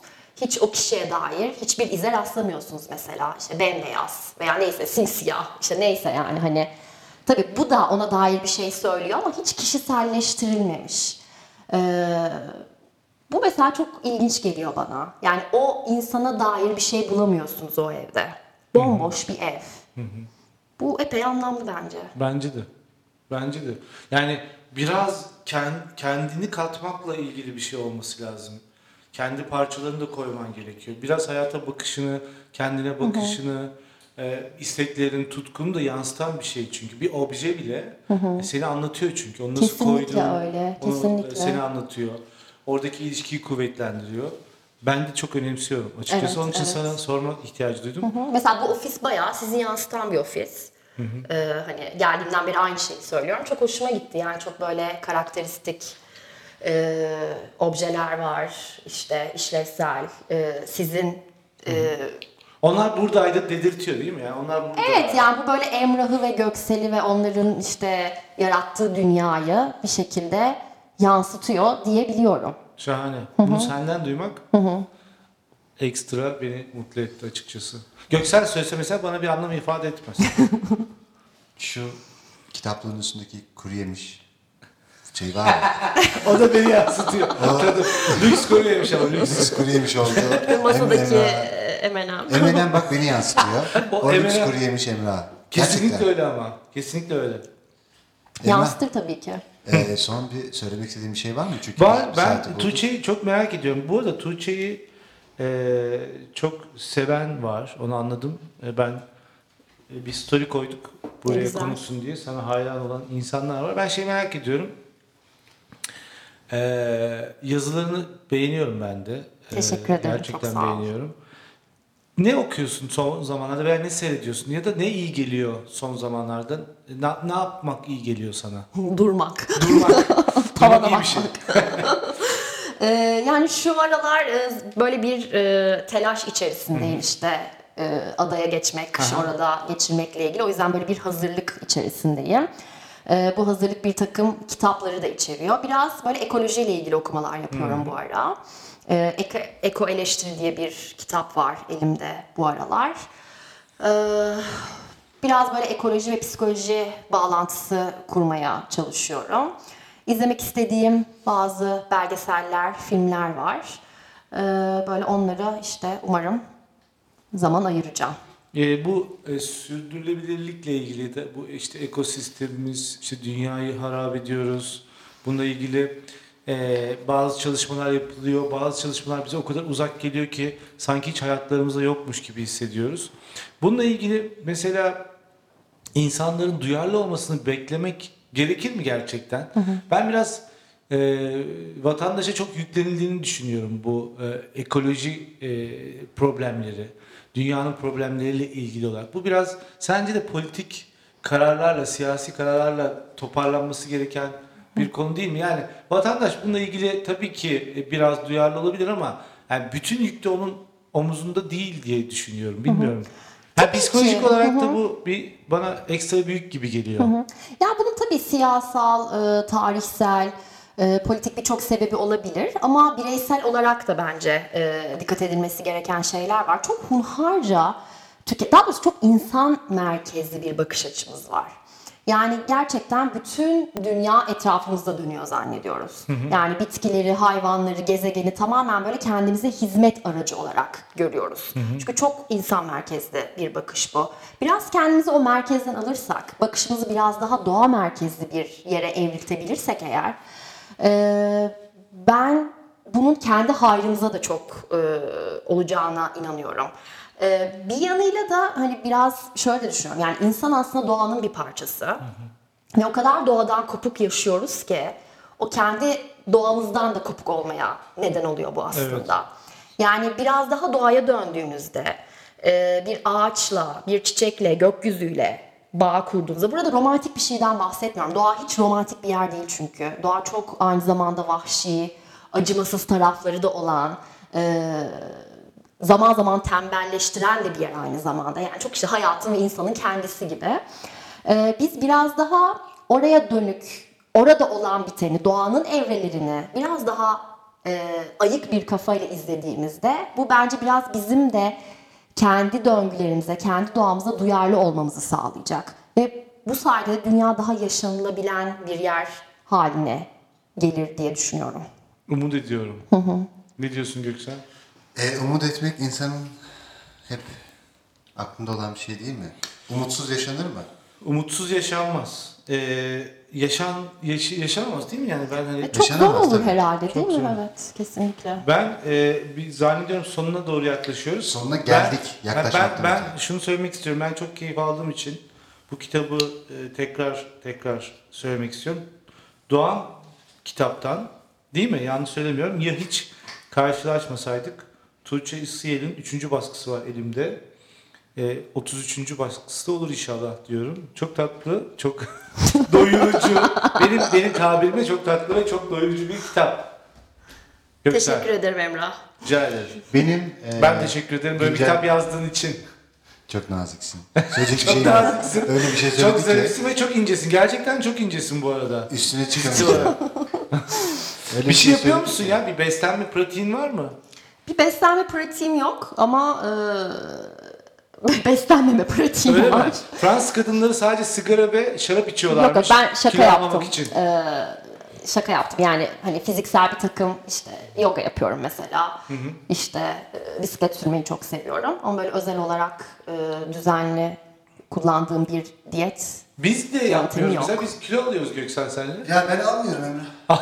Speaker 3: Hiç o kişiye dair hiçbir ize rastlamıyorsunuz mesela. İşte bembeyaz veya neyse simsiyah işte neyse yani hani. Tabii bu da ona dair bir şey söylüyor ama hiç kişiselleştirilmemiş. Ee, bu mesela çok ilginç geliyor bana. Yani o insana dair bir şey bulamıyorsunuz o evde. Bomboş bir ev. Bu epey anlamlı bence.
Speaker 2: Bence de. Bence de. Yani biraz ken- kendini katmakla ilgili bir şey olması lazım. Kendi parçalarını da koyman gerekiyor. Biraz hayata bakışını, kendine bakışını, e, isteklerin, tutkunu da yansıtan bir şey çünkü. Bir obje bile e, seni anlatıyor çünkü. Onu nasıl
Speaker 3: Kesinlikle
Speaker 2: koyduğun,
Speaker 3: öyle,
Speaker 2: e,
Speaker 3: kesinlikle.
Speaker 2: seni anlatıyor. Oradaki ilişkiyi kuvvetlendiriyor. Ben de çok önemsiyorum. Açıkçası
Speaker 3: Evet,
Speaker 2: onun için
Speaker 3: evet.
Speaker 2: sana sormak ihtiyacı duydum.
Speaker 3: Hı, Mesela bu ofis bayağı sizi yansıtan bir ofis. Ee, hani geldiğimden beri aynı şeyi söylüyorum. Çok hoşuma gitti. Yani çok böyle karakteristik e, objeler var. İşte işlevsel. e, sizin e,
Speaker 2: Onlar buradaydı dedirtiyor değil mi? Yani onlar burada.
Speaker 3: Evet yani bu böyle Emrah'ı ve Göksel'i ve onların işte yarattığı dünyayı bir şekilde yansıtıyor diyebiliyorum.
Speaker 2: Şahane. Bunu senden duymak ekstra beni mutlu etti açıkçası. Göksel söylese mesela bana bir anlam ifade etmez.
Speaker 1: Şu kitaplığın üstündeki kuru yemiş şey var ya.
Speaker 2: o da beni yansıtıyor. Tadı. Lüks koruyormuş ama lüks.
Speaker 1: Lüks kuru yemiş oldu.
Speaker 3: Masadaki
Speaker 1: Emrah.
Speaker 3: Eminem
Speaker 1: bak beni yansıtıyor.
Speaker 2: O
Speaker 1: o lüks kuru yemiş Emrah.
Speaker 2: Kesinlikle
Speaker 1: Gerçekten.
Speaker 2: öyle ama. Kesinlikle öyle.
Speaker 1: Emrah,
Speaker 3: Yansıtır tabii ki.
Speaker 1: e, son bir söylemek istediğim bir şey var mı? Çünkü
Speaker 2: Var, ben. Tuğçe'yi çok merak ediyorum. Bu arada Tuğçe'yi e, çok seven var. Onu anladım. E, ben e, bir story koyduk buraya
Speaker 3: güzel.
Speaker 2: konuşsun diye. Sana hayran olan insanlar var. Ben şey merak ediyorum. E, yazılarını beğeniyorum ben de. E,
Speaker 3: Teşekkür ederim,
Speaker 2: Gerçekten
Speaker 3: çok sağ ol.
Speaker 2: beğeniyorum. Ne okuyorsun son zamanlarda veya ne seyrediyorsun ya da ne iyi geliyor son zamanlarda? Ne, ne yapmak iyi geliyor sana?
Speaker 3: Durmak.
Speaker 2: Durmak.
Speaker 3: Tavana
Speaker 2: Durmak iyi bir şey.
Speaker 3: Ee, yani şu aralar e, böyle bir e, telaş içerisindeyim işte e, adaya geçmek, kış
Speaker 2: Aha.
Speaker 3: orada geçirmekle ilgili. O yüzden böyle bir hazırlık içerisindeyim. E, bu hazırlık bir takım kitapları da içeriyor. Biraz böyle ekolojiyle ilgili okumalar yapıyorum bu ara. E, Eko, Eko Eleştiri diye bir kitap var elimde bu aralar. E, biraz böyle ekoloji ve psikoloji bağlantısı kurmaya çalışıyorum. İzlemek istediğim bazı belgeseller, filmler var. Ee, böyle onlara işte umarım zaman ayıracağım.
Speaker 2: E, bu e, sürdürülebilirlikle ilgili de bu işte ekosistemimiz, işte dünyayı harap ediyoruz. Bununla ilgili e, bazı çalışmalar yapılıyor. Bazı çalışmalar bize o kadar uzak geliyor ki sanki hiç hayatlarımızda yokmuş gibi hissediyoruz. Bununla ilgili mesela insanların duyarlı olmasını beklemek gerekir mi gerçekten? Ben biraz e, vatandaşa çok yüklenildiğini düşünüyorum bu e, ekoloji e, problemleri, dünyanın problemleriyle ilgili olarak. Bu biraz sence de politik kararlarla, siyasi kararlarla toparlanması gereken bir konu değil mi? Yani vatandaş bununla ilgili tabii ki e, biraz duyarlı olabilir ama yani bütün yük de onun omuzunda değil diye düşünüyorum. Bilmiyorum. Ha, psikolojik
Speaker 3: ki.
Speaker 2: olarak da bu bir bana ekstra büyük gibi geliyor.
Speaker 3: Ya bunun tabii siyasal, e, tarihsel, e, politik birçok sebebi olabilir ama bireysel olarak da bence e, dikkat edilmesi gereken şeyler var. Çok hunharca, daha doğrusu çok insan merkezli bir bakış açımız var. Yani gerçekten bütün dünya etrafımızda dönüyor zannediyoruz. Yani bitkileri, hayvanları, gezegeni tamamen böyle kendimize hizmet aracı olarak görüyoruz. Çünkü çok insan merkezli bir bakış bu. Biraz kendimizi o merkezden alırsak, bakışımızı biraz daha doğa merkezli bir yere evriltebilirsek eğer, e, ben bunun kendi hayrımıza da çok e, olacağına inanıyorum. E, bir yanıyla da hani biraz şöyle düşünüyorum. Yani insan aslında doğanın bir parçası. Ve o kadar doğadan kopuk yaşıyoruz ki o kendi doğamızdan da kopuk olmaya neden oluyor bu aslında. Yani biraz daha doğaya döndüğünüzde e, bir ağaçla, bir çiçekle, gökyüzüyle bağ kurduğunuzda burada romantik bir şeyden bahsetmiyorum. Doğa hiç romantik bir yer değil çünkü. Doğa çok aynı zamanda vahşi, acımasız tarafları da olan, e, zaman zaman tembelleştiren de bir yer aynı zamanda. Yani çok işte hayatın ve insanın kendisi gibi. Ee, biz biraz daha oraya dönük, orada olan biteni, doğanın evrelerini biraz daha e, ayık bir kafayla izlediğimizde bu bence biraz bizim de kendi döngülerimize, kendi doğamıza duyarlı olmamızı sağlayacak. Ve bu sayede de dünya daha yaşanılabilen bir yer haline gelir diye düşünüyorum.
Speaker 2: Umut ediyorum. Ne diyorsun Göksel?
Speaker 1: E, umut etmek insanın hep aklında olan bir şey değil mi? Umutsuz yaşanır mı?
Speaker 2: Umutsuz yaşanmaz. Ee, yaşan yaş- yaşanamaz değil mi yani ben hani
Speaker 3: Çok zor olur
Speaker 1: tabii.
Speaker 3: herhalde değil
Speaker 2: Çok
Speaker 3: mi?
Speaker 2: zor.
Speaker 3: Evet, kesinlikle.
Speaker 2: ben e, bir zannediyorum sonuna doğru yaklaşıyoruz.
Speaker 1: Sonuna geldik,
Speaker 2: Ben, ben, ben şunu söylemek istiyorum. Ben çok keyif aldığım için bu kitabı e, tekrar tekrar söylemek istiyorum. Doğan kitaptan değil mi? Yanlış söylemiyorum. Ya hiç karşılaşmasaydık Tuğçe İsiyel'in 3. baskısı var elimde. E, 33. baskısı da olur inşallah diyorum. Çok tatlı, çok doyurucu. benim benim tabirimle çok tatlı ve çok doyurucu bir kitap. Göksel.
Speaker 3: Teşekkür ederim Emrah.
Speaker 2: Rica ederim.
Speaker 1: Benim e,
Speaker 2: Ben teşekkür ederim böyle bir
Speaker 1: güncel-
Speaker 2: kitap yazdığın için.
Speaker 1: Çok naziksin. Söyleyecek bir
Speaker 2: Çok
Speaker 1: şey yok.
Speaker 2: naziksin.
Speaker 1: Öyle bir şey
Speaker 2: Çok
Speaker 1: söyledik ki
Speaker 2: zarifsin ve çok incesin. Gerçekten çok incesin bu arada.
Speaker 1: üstüne çıkamayacağım. Öyle
Speaker 2: bir şey yapıyor
Speaker 1: söyledik
Speaker 2: musun
Speaker 1: ki.
Speaker 2: ya? Bir beslenme pratiğin var mı?
Speaker 3: Bir beslenme pratiğim yok ama e, beslenmeme pratiğim
Speaker 2: Öyle
Speaker 3: var.
Speaker 2: mi? Fransız kadınları sadece sigara ve şarap içiyorlarmış.
Speaker 3: yok ben şaka
Speaker 2: kilo
Speaker 3: yaptım.
Speaker 2: için.
Speaker 3: Ee, şaka yaptım. Yani hani fiziksel bir takım işte yoga yapıyorum mesela. İşte e, bisiklet sürmeyi çok seviyorum. Ama böyle özel olarak e, düzenli kullandığım bir diyet.
Speaker 2: Biz de yapmıyoruz.
Speaker 3: yok.
Speaker 2: Mesela biz kilo alıyoruz Göksel senle.
Speaker 1: Ya ben almıyorum Emre.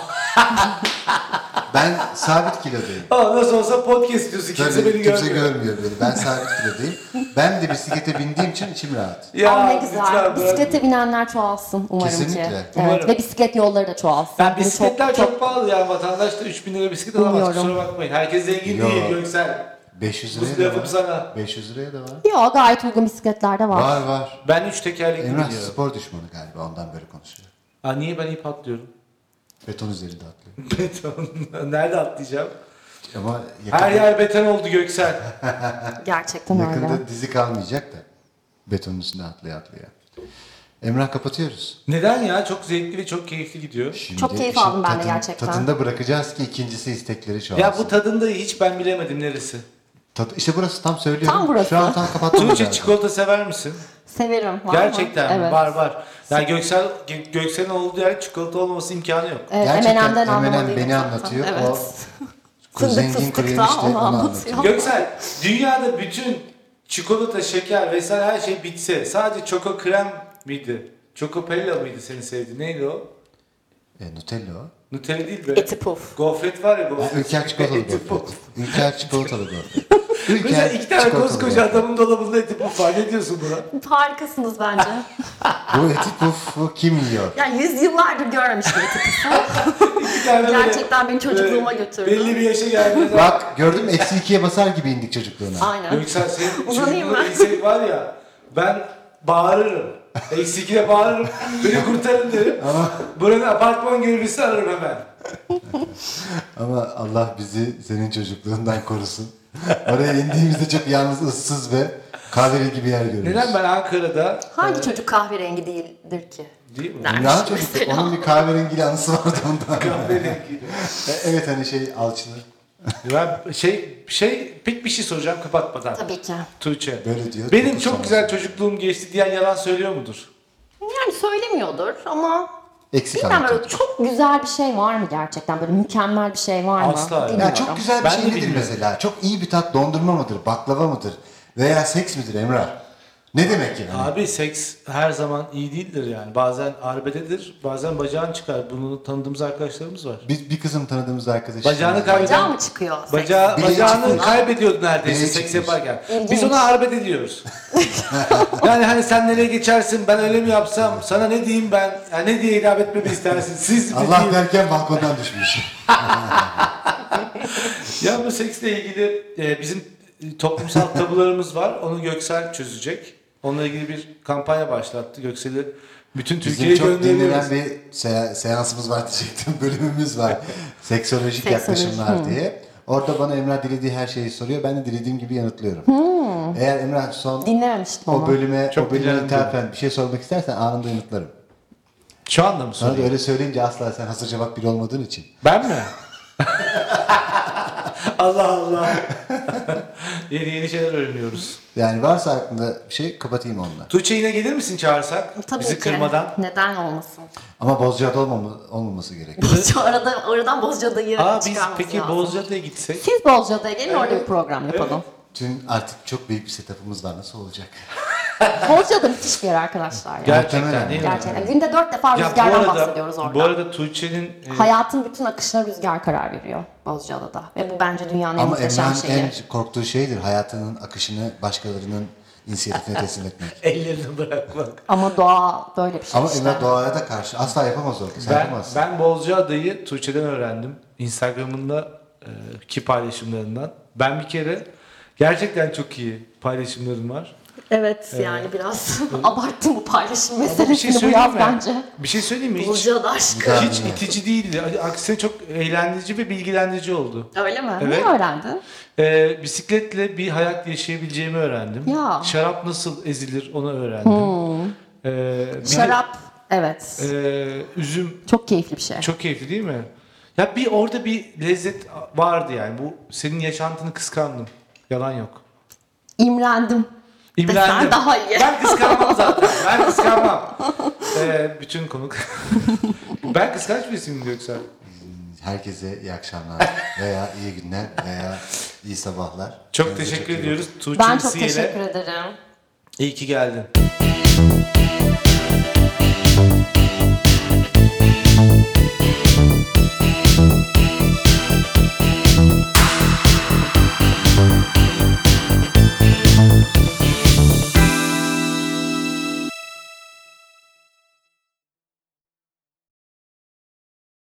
Speaker 1: ben sabit kilodayım.
Speaker 2: Aa, nasıl olsa podcast diyorsun. Kimse
Speaker 1: Tabii
Speaker 2: beni
Speaker 1: kimse
Speaker 2: görmüyor.
Speaker 1: görmüyor beni. Ben sabit kilodayım. Ben de bisiklete bindiğim için içim rahat.
Speaker 2: Ya
Speaker 3: Aa, ne
Speaker 2: lütfen
Speaker 3: güzel.
Speaker 2: bırak.
Speaker 3: Bisiklete binenler çoğalsın umarım
Speaker 1: Kesinlikle.
Speaker 3: ki. Evet.
Speaker 2: Umarım.
Speaker 3: Ve bisiklet yolları da çoğalsın.
Speaker 2: Ben
Speaker 3: Bunu
Speaker 2: bisikletler çok,
Speaker 3: çok-
Speaker 2: pahalı ya. Vatandaş da 3000 lira bisiklet alamaz.
Speaker 3: Bilmiyorum.
Speaker 2: Kusura bakmayın. Herkes zengin
Speaker 1: Yo.
Speaker 2: değil Göksel.
Speaker 1: 500
Speaker 2: Bu
Speaker 1: liraya da
Speaker 2: lafım
Speaker 1: var.
Speaker 2: sana.
Speaker 1: 500 liraya da var.
Speaker 3: Yok gayet uygun bisikletler de var.
Speaker 1: Var var.
Speaker 2: Ben 3 tekerlekli
Speaker 1: Emrah
Speaker 2: gidiyorum.
Speaker 1: spor düşmanı galiba ondan böyle konuşuyor.
Speaker 2: Aa, niye ben ip atlıyorum?
Speaker 1: Beton üzerinde atlıyor.
Speaker 2: Beton. Nerede atlayacağım?
Speaker 1: Ama yakında,
Speaker 2: Her yer beton oldu Göksel.
Speaker 3: Gerçekten öyle.
Speaker 1: yakında dizi kalmayacak da betonun üstünde atlaya atlaya. Emrah kapatıyoruz.
Speaker 2: Neden ya? Çok zevkli ve çok keyifli gidiyor.
Speaker 1: Şimdi
Speaker 3: Çok keyif aldım ben de
Speaker 1: tadın-
Speaker 3: gerçekten.
Speaker 1: Tadında bırakacağız ki ikincisi istekleri çoğalsın.
Speaker 2: Ya bu tadında hiç ben bilemedim neresi.
Speaker 1: Tat, işte burası tam söylüyorum.
Speaker 3: Tam burası.
Speaker 1: Şu an tam kapattım.
Speaker 2: Tuğçe çikolata sever misin?
Speaker 3: Severim. Var mı?
Speaker 2: Gerçekten mi?
Speaker 3: evet.
Speaker 2: var var. Yani Göksel Gö- Göksel'in olduğu yer çikolata olmaması imkanı yok.
Speaker 3: Evet,
Speaker 1: Gerçekten
Speaker 3: M&M'den
Speaker 1: M&M beni
Speaker 3: zaten.
Speaker 1: anlatıyor.
Speaker 3: Evet.
Speaker 1: O
Speaker 3: Fındık
Speaker 1: zengin
Speaker 3: fıstık
Speaker 1: kuru
Speaker 3: da
Speaker 1: enişte
Speaker 3: onu
Speaker 1: onu
Speaker 3: anlatıyor.
Speaker 1: anlatıyor.
Speaker 2: Göksel, dünyada bütün çikolata, şeker vesaire her şey bitse sadece çoko krem miydi? Çokopella mıydı senin sevdiğin? Neydi o?
Speaker 1: E, Nutella o.
Speaker 2: Nutella değil be.
Speaker 3: Eti puf.
Speaker 2: Gofret var ya
Speaker 1: Ha,
Speaker 2: gofret.
Speaker 1: Ülker çikolatalı
Speaker 2: Eti puf.
Speaker 1: gofret. Ülker çikolatalı gofret.
Speaker 2: Mesela iki tane koskoca adamın dolabında eti puf var. Ne diyorsun buna?
Speaker 3: Harikasınız bence.
Speaker 1: Bu eti pufu kim yiyor?
Speaker 3: yani yüzyıllardır görmemiştim eti pufu.
Speaker 2: İki tane böyle-
Speaker 3: Gerçekten beni çocukluğuma
Speaker 2: böyle
Speaker 3: götürdü.
Speaker 2: Belli bir yaşa zaman-
Speaker 1: Bak gördün mü? Eksi ikiye basar gibi indik çocukluğuna.
Speaker 3: Aynen.
Speaker 2: Göksel senin
Speaker 3: Uzanayım
Speaker 2: çocukluğun
Speaker 3: ben.
Speaker 2: var ya ben bağırırım. Eksi ikide bağırırım. Beni kurtarın derim. Buranın apartman görevlisi ararım hemen.
Speaker 1: Ama Allah bizi senin çocukluğundan korusun. Oraya indiğimizde çok yalnız, ıssız ve kahverengi bir yer görüyoruz.
Speaker 2: Neden ben Ankara'da...
Speaker 3: Hangi
Speaker 2: e,
Speaker 3: çocuk kahverengi değildir ki?
Speaker 2: Değil mi?
Speaker 1: Emrah'ın çocuk,
Speaker 3: mesela.
Speaker 1: onun bir kahverengi anısı vardı ondan.
Speaker 2: Kahverengi.
Speaker 1: E, evet hani şey alçılı.
Speaker 2: Ben şey şey pek bir şey soracağım kapatmadan.
Speaker 3: Tabii ki.
Speaker 2: Tuğçe.
Speaker 1: Böyle diyor.
Speaker 2: Benim çok güzel çocukluğum geçti diyen yalan söylüyor mudur?
Speaker 3: Yani söylemiyordur ama
Speaker 1: Eksik
Speaker 3: bilmem
Speaker 1: anlatıyor.
Speaker 3: böyle çok güzel bir şey var mı gerçekten? Böyle mükemmel bir şey var mı?
Speaker 2: Asla öyle.
Speaker 3: Bilmiyorum.
Speaker 1: Ya çok güzel bir
Speaker 2: Ben
Speaker 1: şey nedir
Speaker 2: bilmiyorum.
Speaker 1: mesela? Çok iyi bir tat dondurma mıdır, baklava mıdır? Veya seks midir Emrah? Ne demek yani?
Speaker 2: Abi seks her zaman iyi değildir yani. Bazen arbededir, bazen bacağın çıkar. Bunu tanıdığımız arkadaşlarımız var.
Speaker 1: Biz bir kızım tanıdığımız arkadaş.
Speaker 2: Bacağını kaybeden-
Speaker 3: Bacağı mı çıkıyor? seks?
Speaker 2: Bacağı,
Speaker 1: Bileği
Speaker 2: bacağını
Speaker 1: çıkmış.
Speaker 2: kaybediyordu neredeyse
Speaker 1: Bileği
Speaker 2: seks
Speaker 1: çıkmış.
Speaker 2: yaparken.
Speaker 3: İlginç.
Speaker 2: Biz ona arbet ediyoruz. yani hani sen nereye geçersin, ben öyle mi yapsam, sana ne diyeyim ben, yani ne diye hitap etmemi istersin, siz mi
Speaker 1: Allah
Speaker 2: diyeyim?
Speaker 1: derken balkondan düşmüş.
Speaker 2: Ya bu seksle ilgili e, bizim toplumsal tabularımız var. Onu Göksel çözecek. Onunla ilgili bir kampanya başlattı. Göksel'i bütün
Speaker 1: Bizim
Speaker 2: Türkiye'ye
Speaker 1: çok dinlenen bir se- seansımız var diyecektim. Bölümümüz var. Seksolojik
Speaker 3: Seksoloji,
Speaker 1: yaklaşımlar diye. Orada bana Emrah dilediği her şeyi soruyor. Ben de dilediğim gibi yanıtlıyorum. Eğer Emrah son
Speaker 3: Dinlememiştim
Speaker 1: o
Speaker 3: onu.
Speaker 1: bölüme,
Speaker 2: Çok
Speaker 1: o bölüme
Speaker 2: dinlendim.
Speaker 1: ithafen bir şey sormak istersen anında yanıtlarım.
Speaker 2: Şu anda mı
Speaker 1: Sana da
Speaker 2: sorayım?
Speaker 1: öyle söyleyince asla sen hazır cevap biri olmadığın için.
Speaker 2: Ben mi? Allah Allah. yeni yeni şeyler öğreniyoruz.
Speaker 1: Yani varsa aklında bir şey kapatayım onunla.
Speaker 2: Tuğçe yine gelir misin çağırsak?
Speaker 3: Tabii
Speaker 2: Bizi
Speaker 3: ki.
Speaker 2: kırmadan.
Speaker 3: Neden olmasın?
Speaker 1: Ama Bozcaada olmama, olmaması gerekiyor.
Speaker 3: Şu arada oradan Bozcaada'yı
Speaker 2: Aa biz peki
Speaker 3: lazım.
Speaker 2: Bozcaada'ya gitsek?
Speaker 3: Siz Bozcaada'ya gelin orada bir program yapalım.
Speaker 1: Tüm artık çok büyük bir setup'ımız var. Nasıl olacak?
Speaker 3: Bozcaada müthiş bir yer arkadaşlar. Ya.
Speaker 2: Gerçekten değil mi?
Speaker 3: Gerçekten. Günde dört defa
Speaker 2: Ya bu
Speaker 3: rüzgardan
Speaker 2: arada,
Speaker 3: bahsediyoruz orada.
Speaker 2: bu arada Tuğçe'nin e,
Speaker 3: Hayatın bütün akışına rüzgar karar veriyor Bozcaada'da. Ve bu bence dünyanın en
Speaker 1: Ama
Speaker 3: muhteşem
Speaker 1: Emrah'ın
Speaker 3: şeyi.
Speaker 1: en korktuğu şeydir hayatının akışını başkalarının inisiyatifine teslim etmek.
Speaker 2: ellerini bırakmak.
Speaker 3: Ama doğa böyle bir şey
Speaker 1: Ama
Speaker 3: işte.
Speaker 1: Emrah doğaya da karşı asla yapamaz o. Sen
Speaker 2: Ben,
Speaker 1: yapamazsın.
Speaker 2: ben Bozcaada'yı Tuğçe'den öğrendim. Instagram'ında e, ki paylaşımlarından. Ben bir kere gerçekten çok iyi paylaşımlarım var.
Speaker 3: Evet yani biraz abarttım bu paylaşım
Speaker 2: şey
Speaker 3: meselesini bu yaz
Speaker 2: mi?
Speaker 3: bence.
Speaker 2: Bir şey söyleyeyim mi? Hiç,
Speaker 3: Burcu'da aşk.
Speaker 1: Daha
Speaker 2: hiç itici değildi. Aksine çok eğlendirici ve bilgilendirici oldu.
Speaker 3: Öyle mi?
Speaker 2: Evet.
Speaker 3: Ne öğrendin?
Speaker 2: Ee, bisikletle bir hayat yaşayabileceğimi öğrendim.
Speaker 3: Ya.
Speaker 2: Şarap nasıl ezilir onu öğrendim. Ee, bir de,
Speaker 3: Şarap. Evet.
Speaker 2: e, üzüm
Speaker 3: Çok keyifli bir şey.
Speaker 2: çok keyifli değil mi? Ya bir orada bir lezzet vardı yani. Bu senin yaşantını kıskandım. Yalan yok.
Speaker 3: İmrendim.
Speaker 2: İmrendim.
Speaker 3: Desen daha iyi.
Speaker 2: Ben kıskanmam zaten. Ben kıskanmam. Ee, bütün konuk. ben kıskanç birisiyim yoksa.
Speaker 1: Herkese iyi akşamlar veya iyi günler veya iyi sabahlar.
Speaker 2: Çok
Speaker 1: Kendinize
Speaker 2: teşekkür
Speaker 1: bakın.
Speaker 2: ediyoruz Tuğçe
Speaker 3: Ben çok teşekkür ederim.
Speaker 2: İyi ki geldin.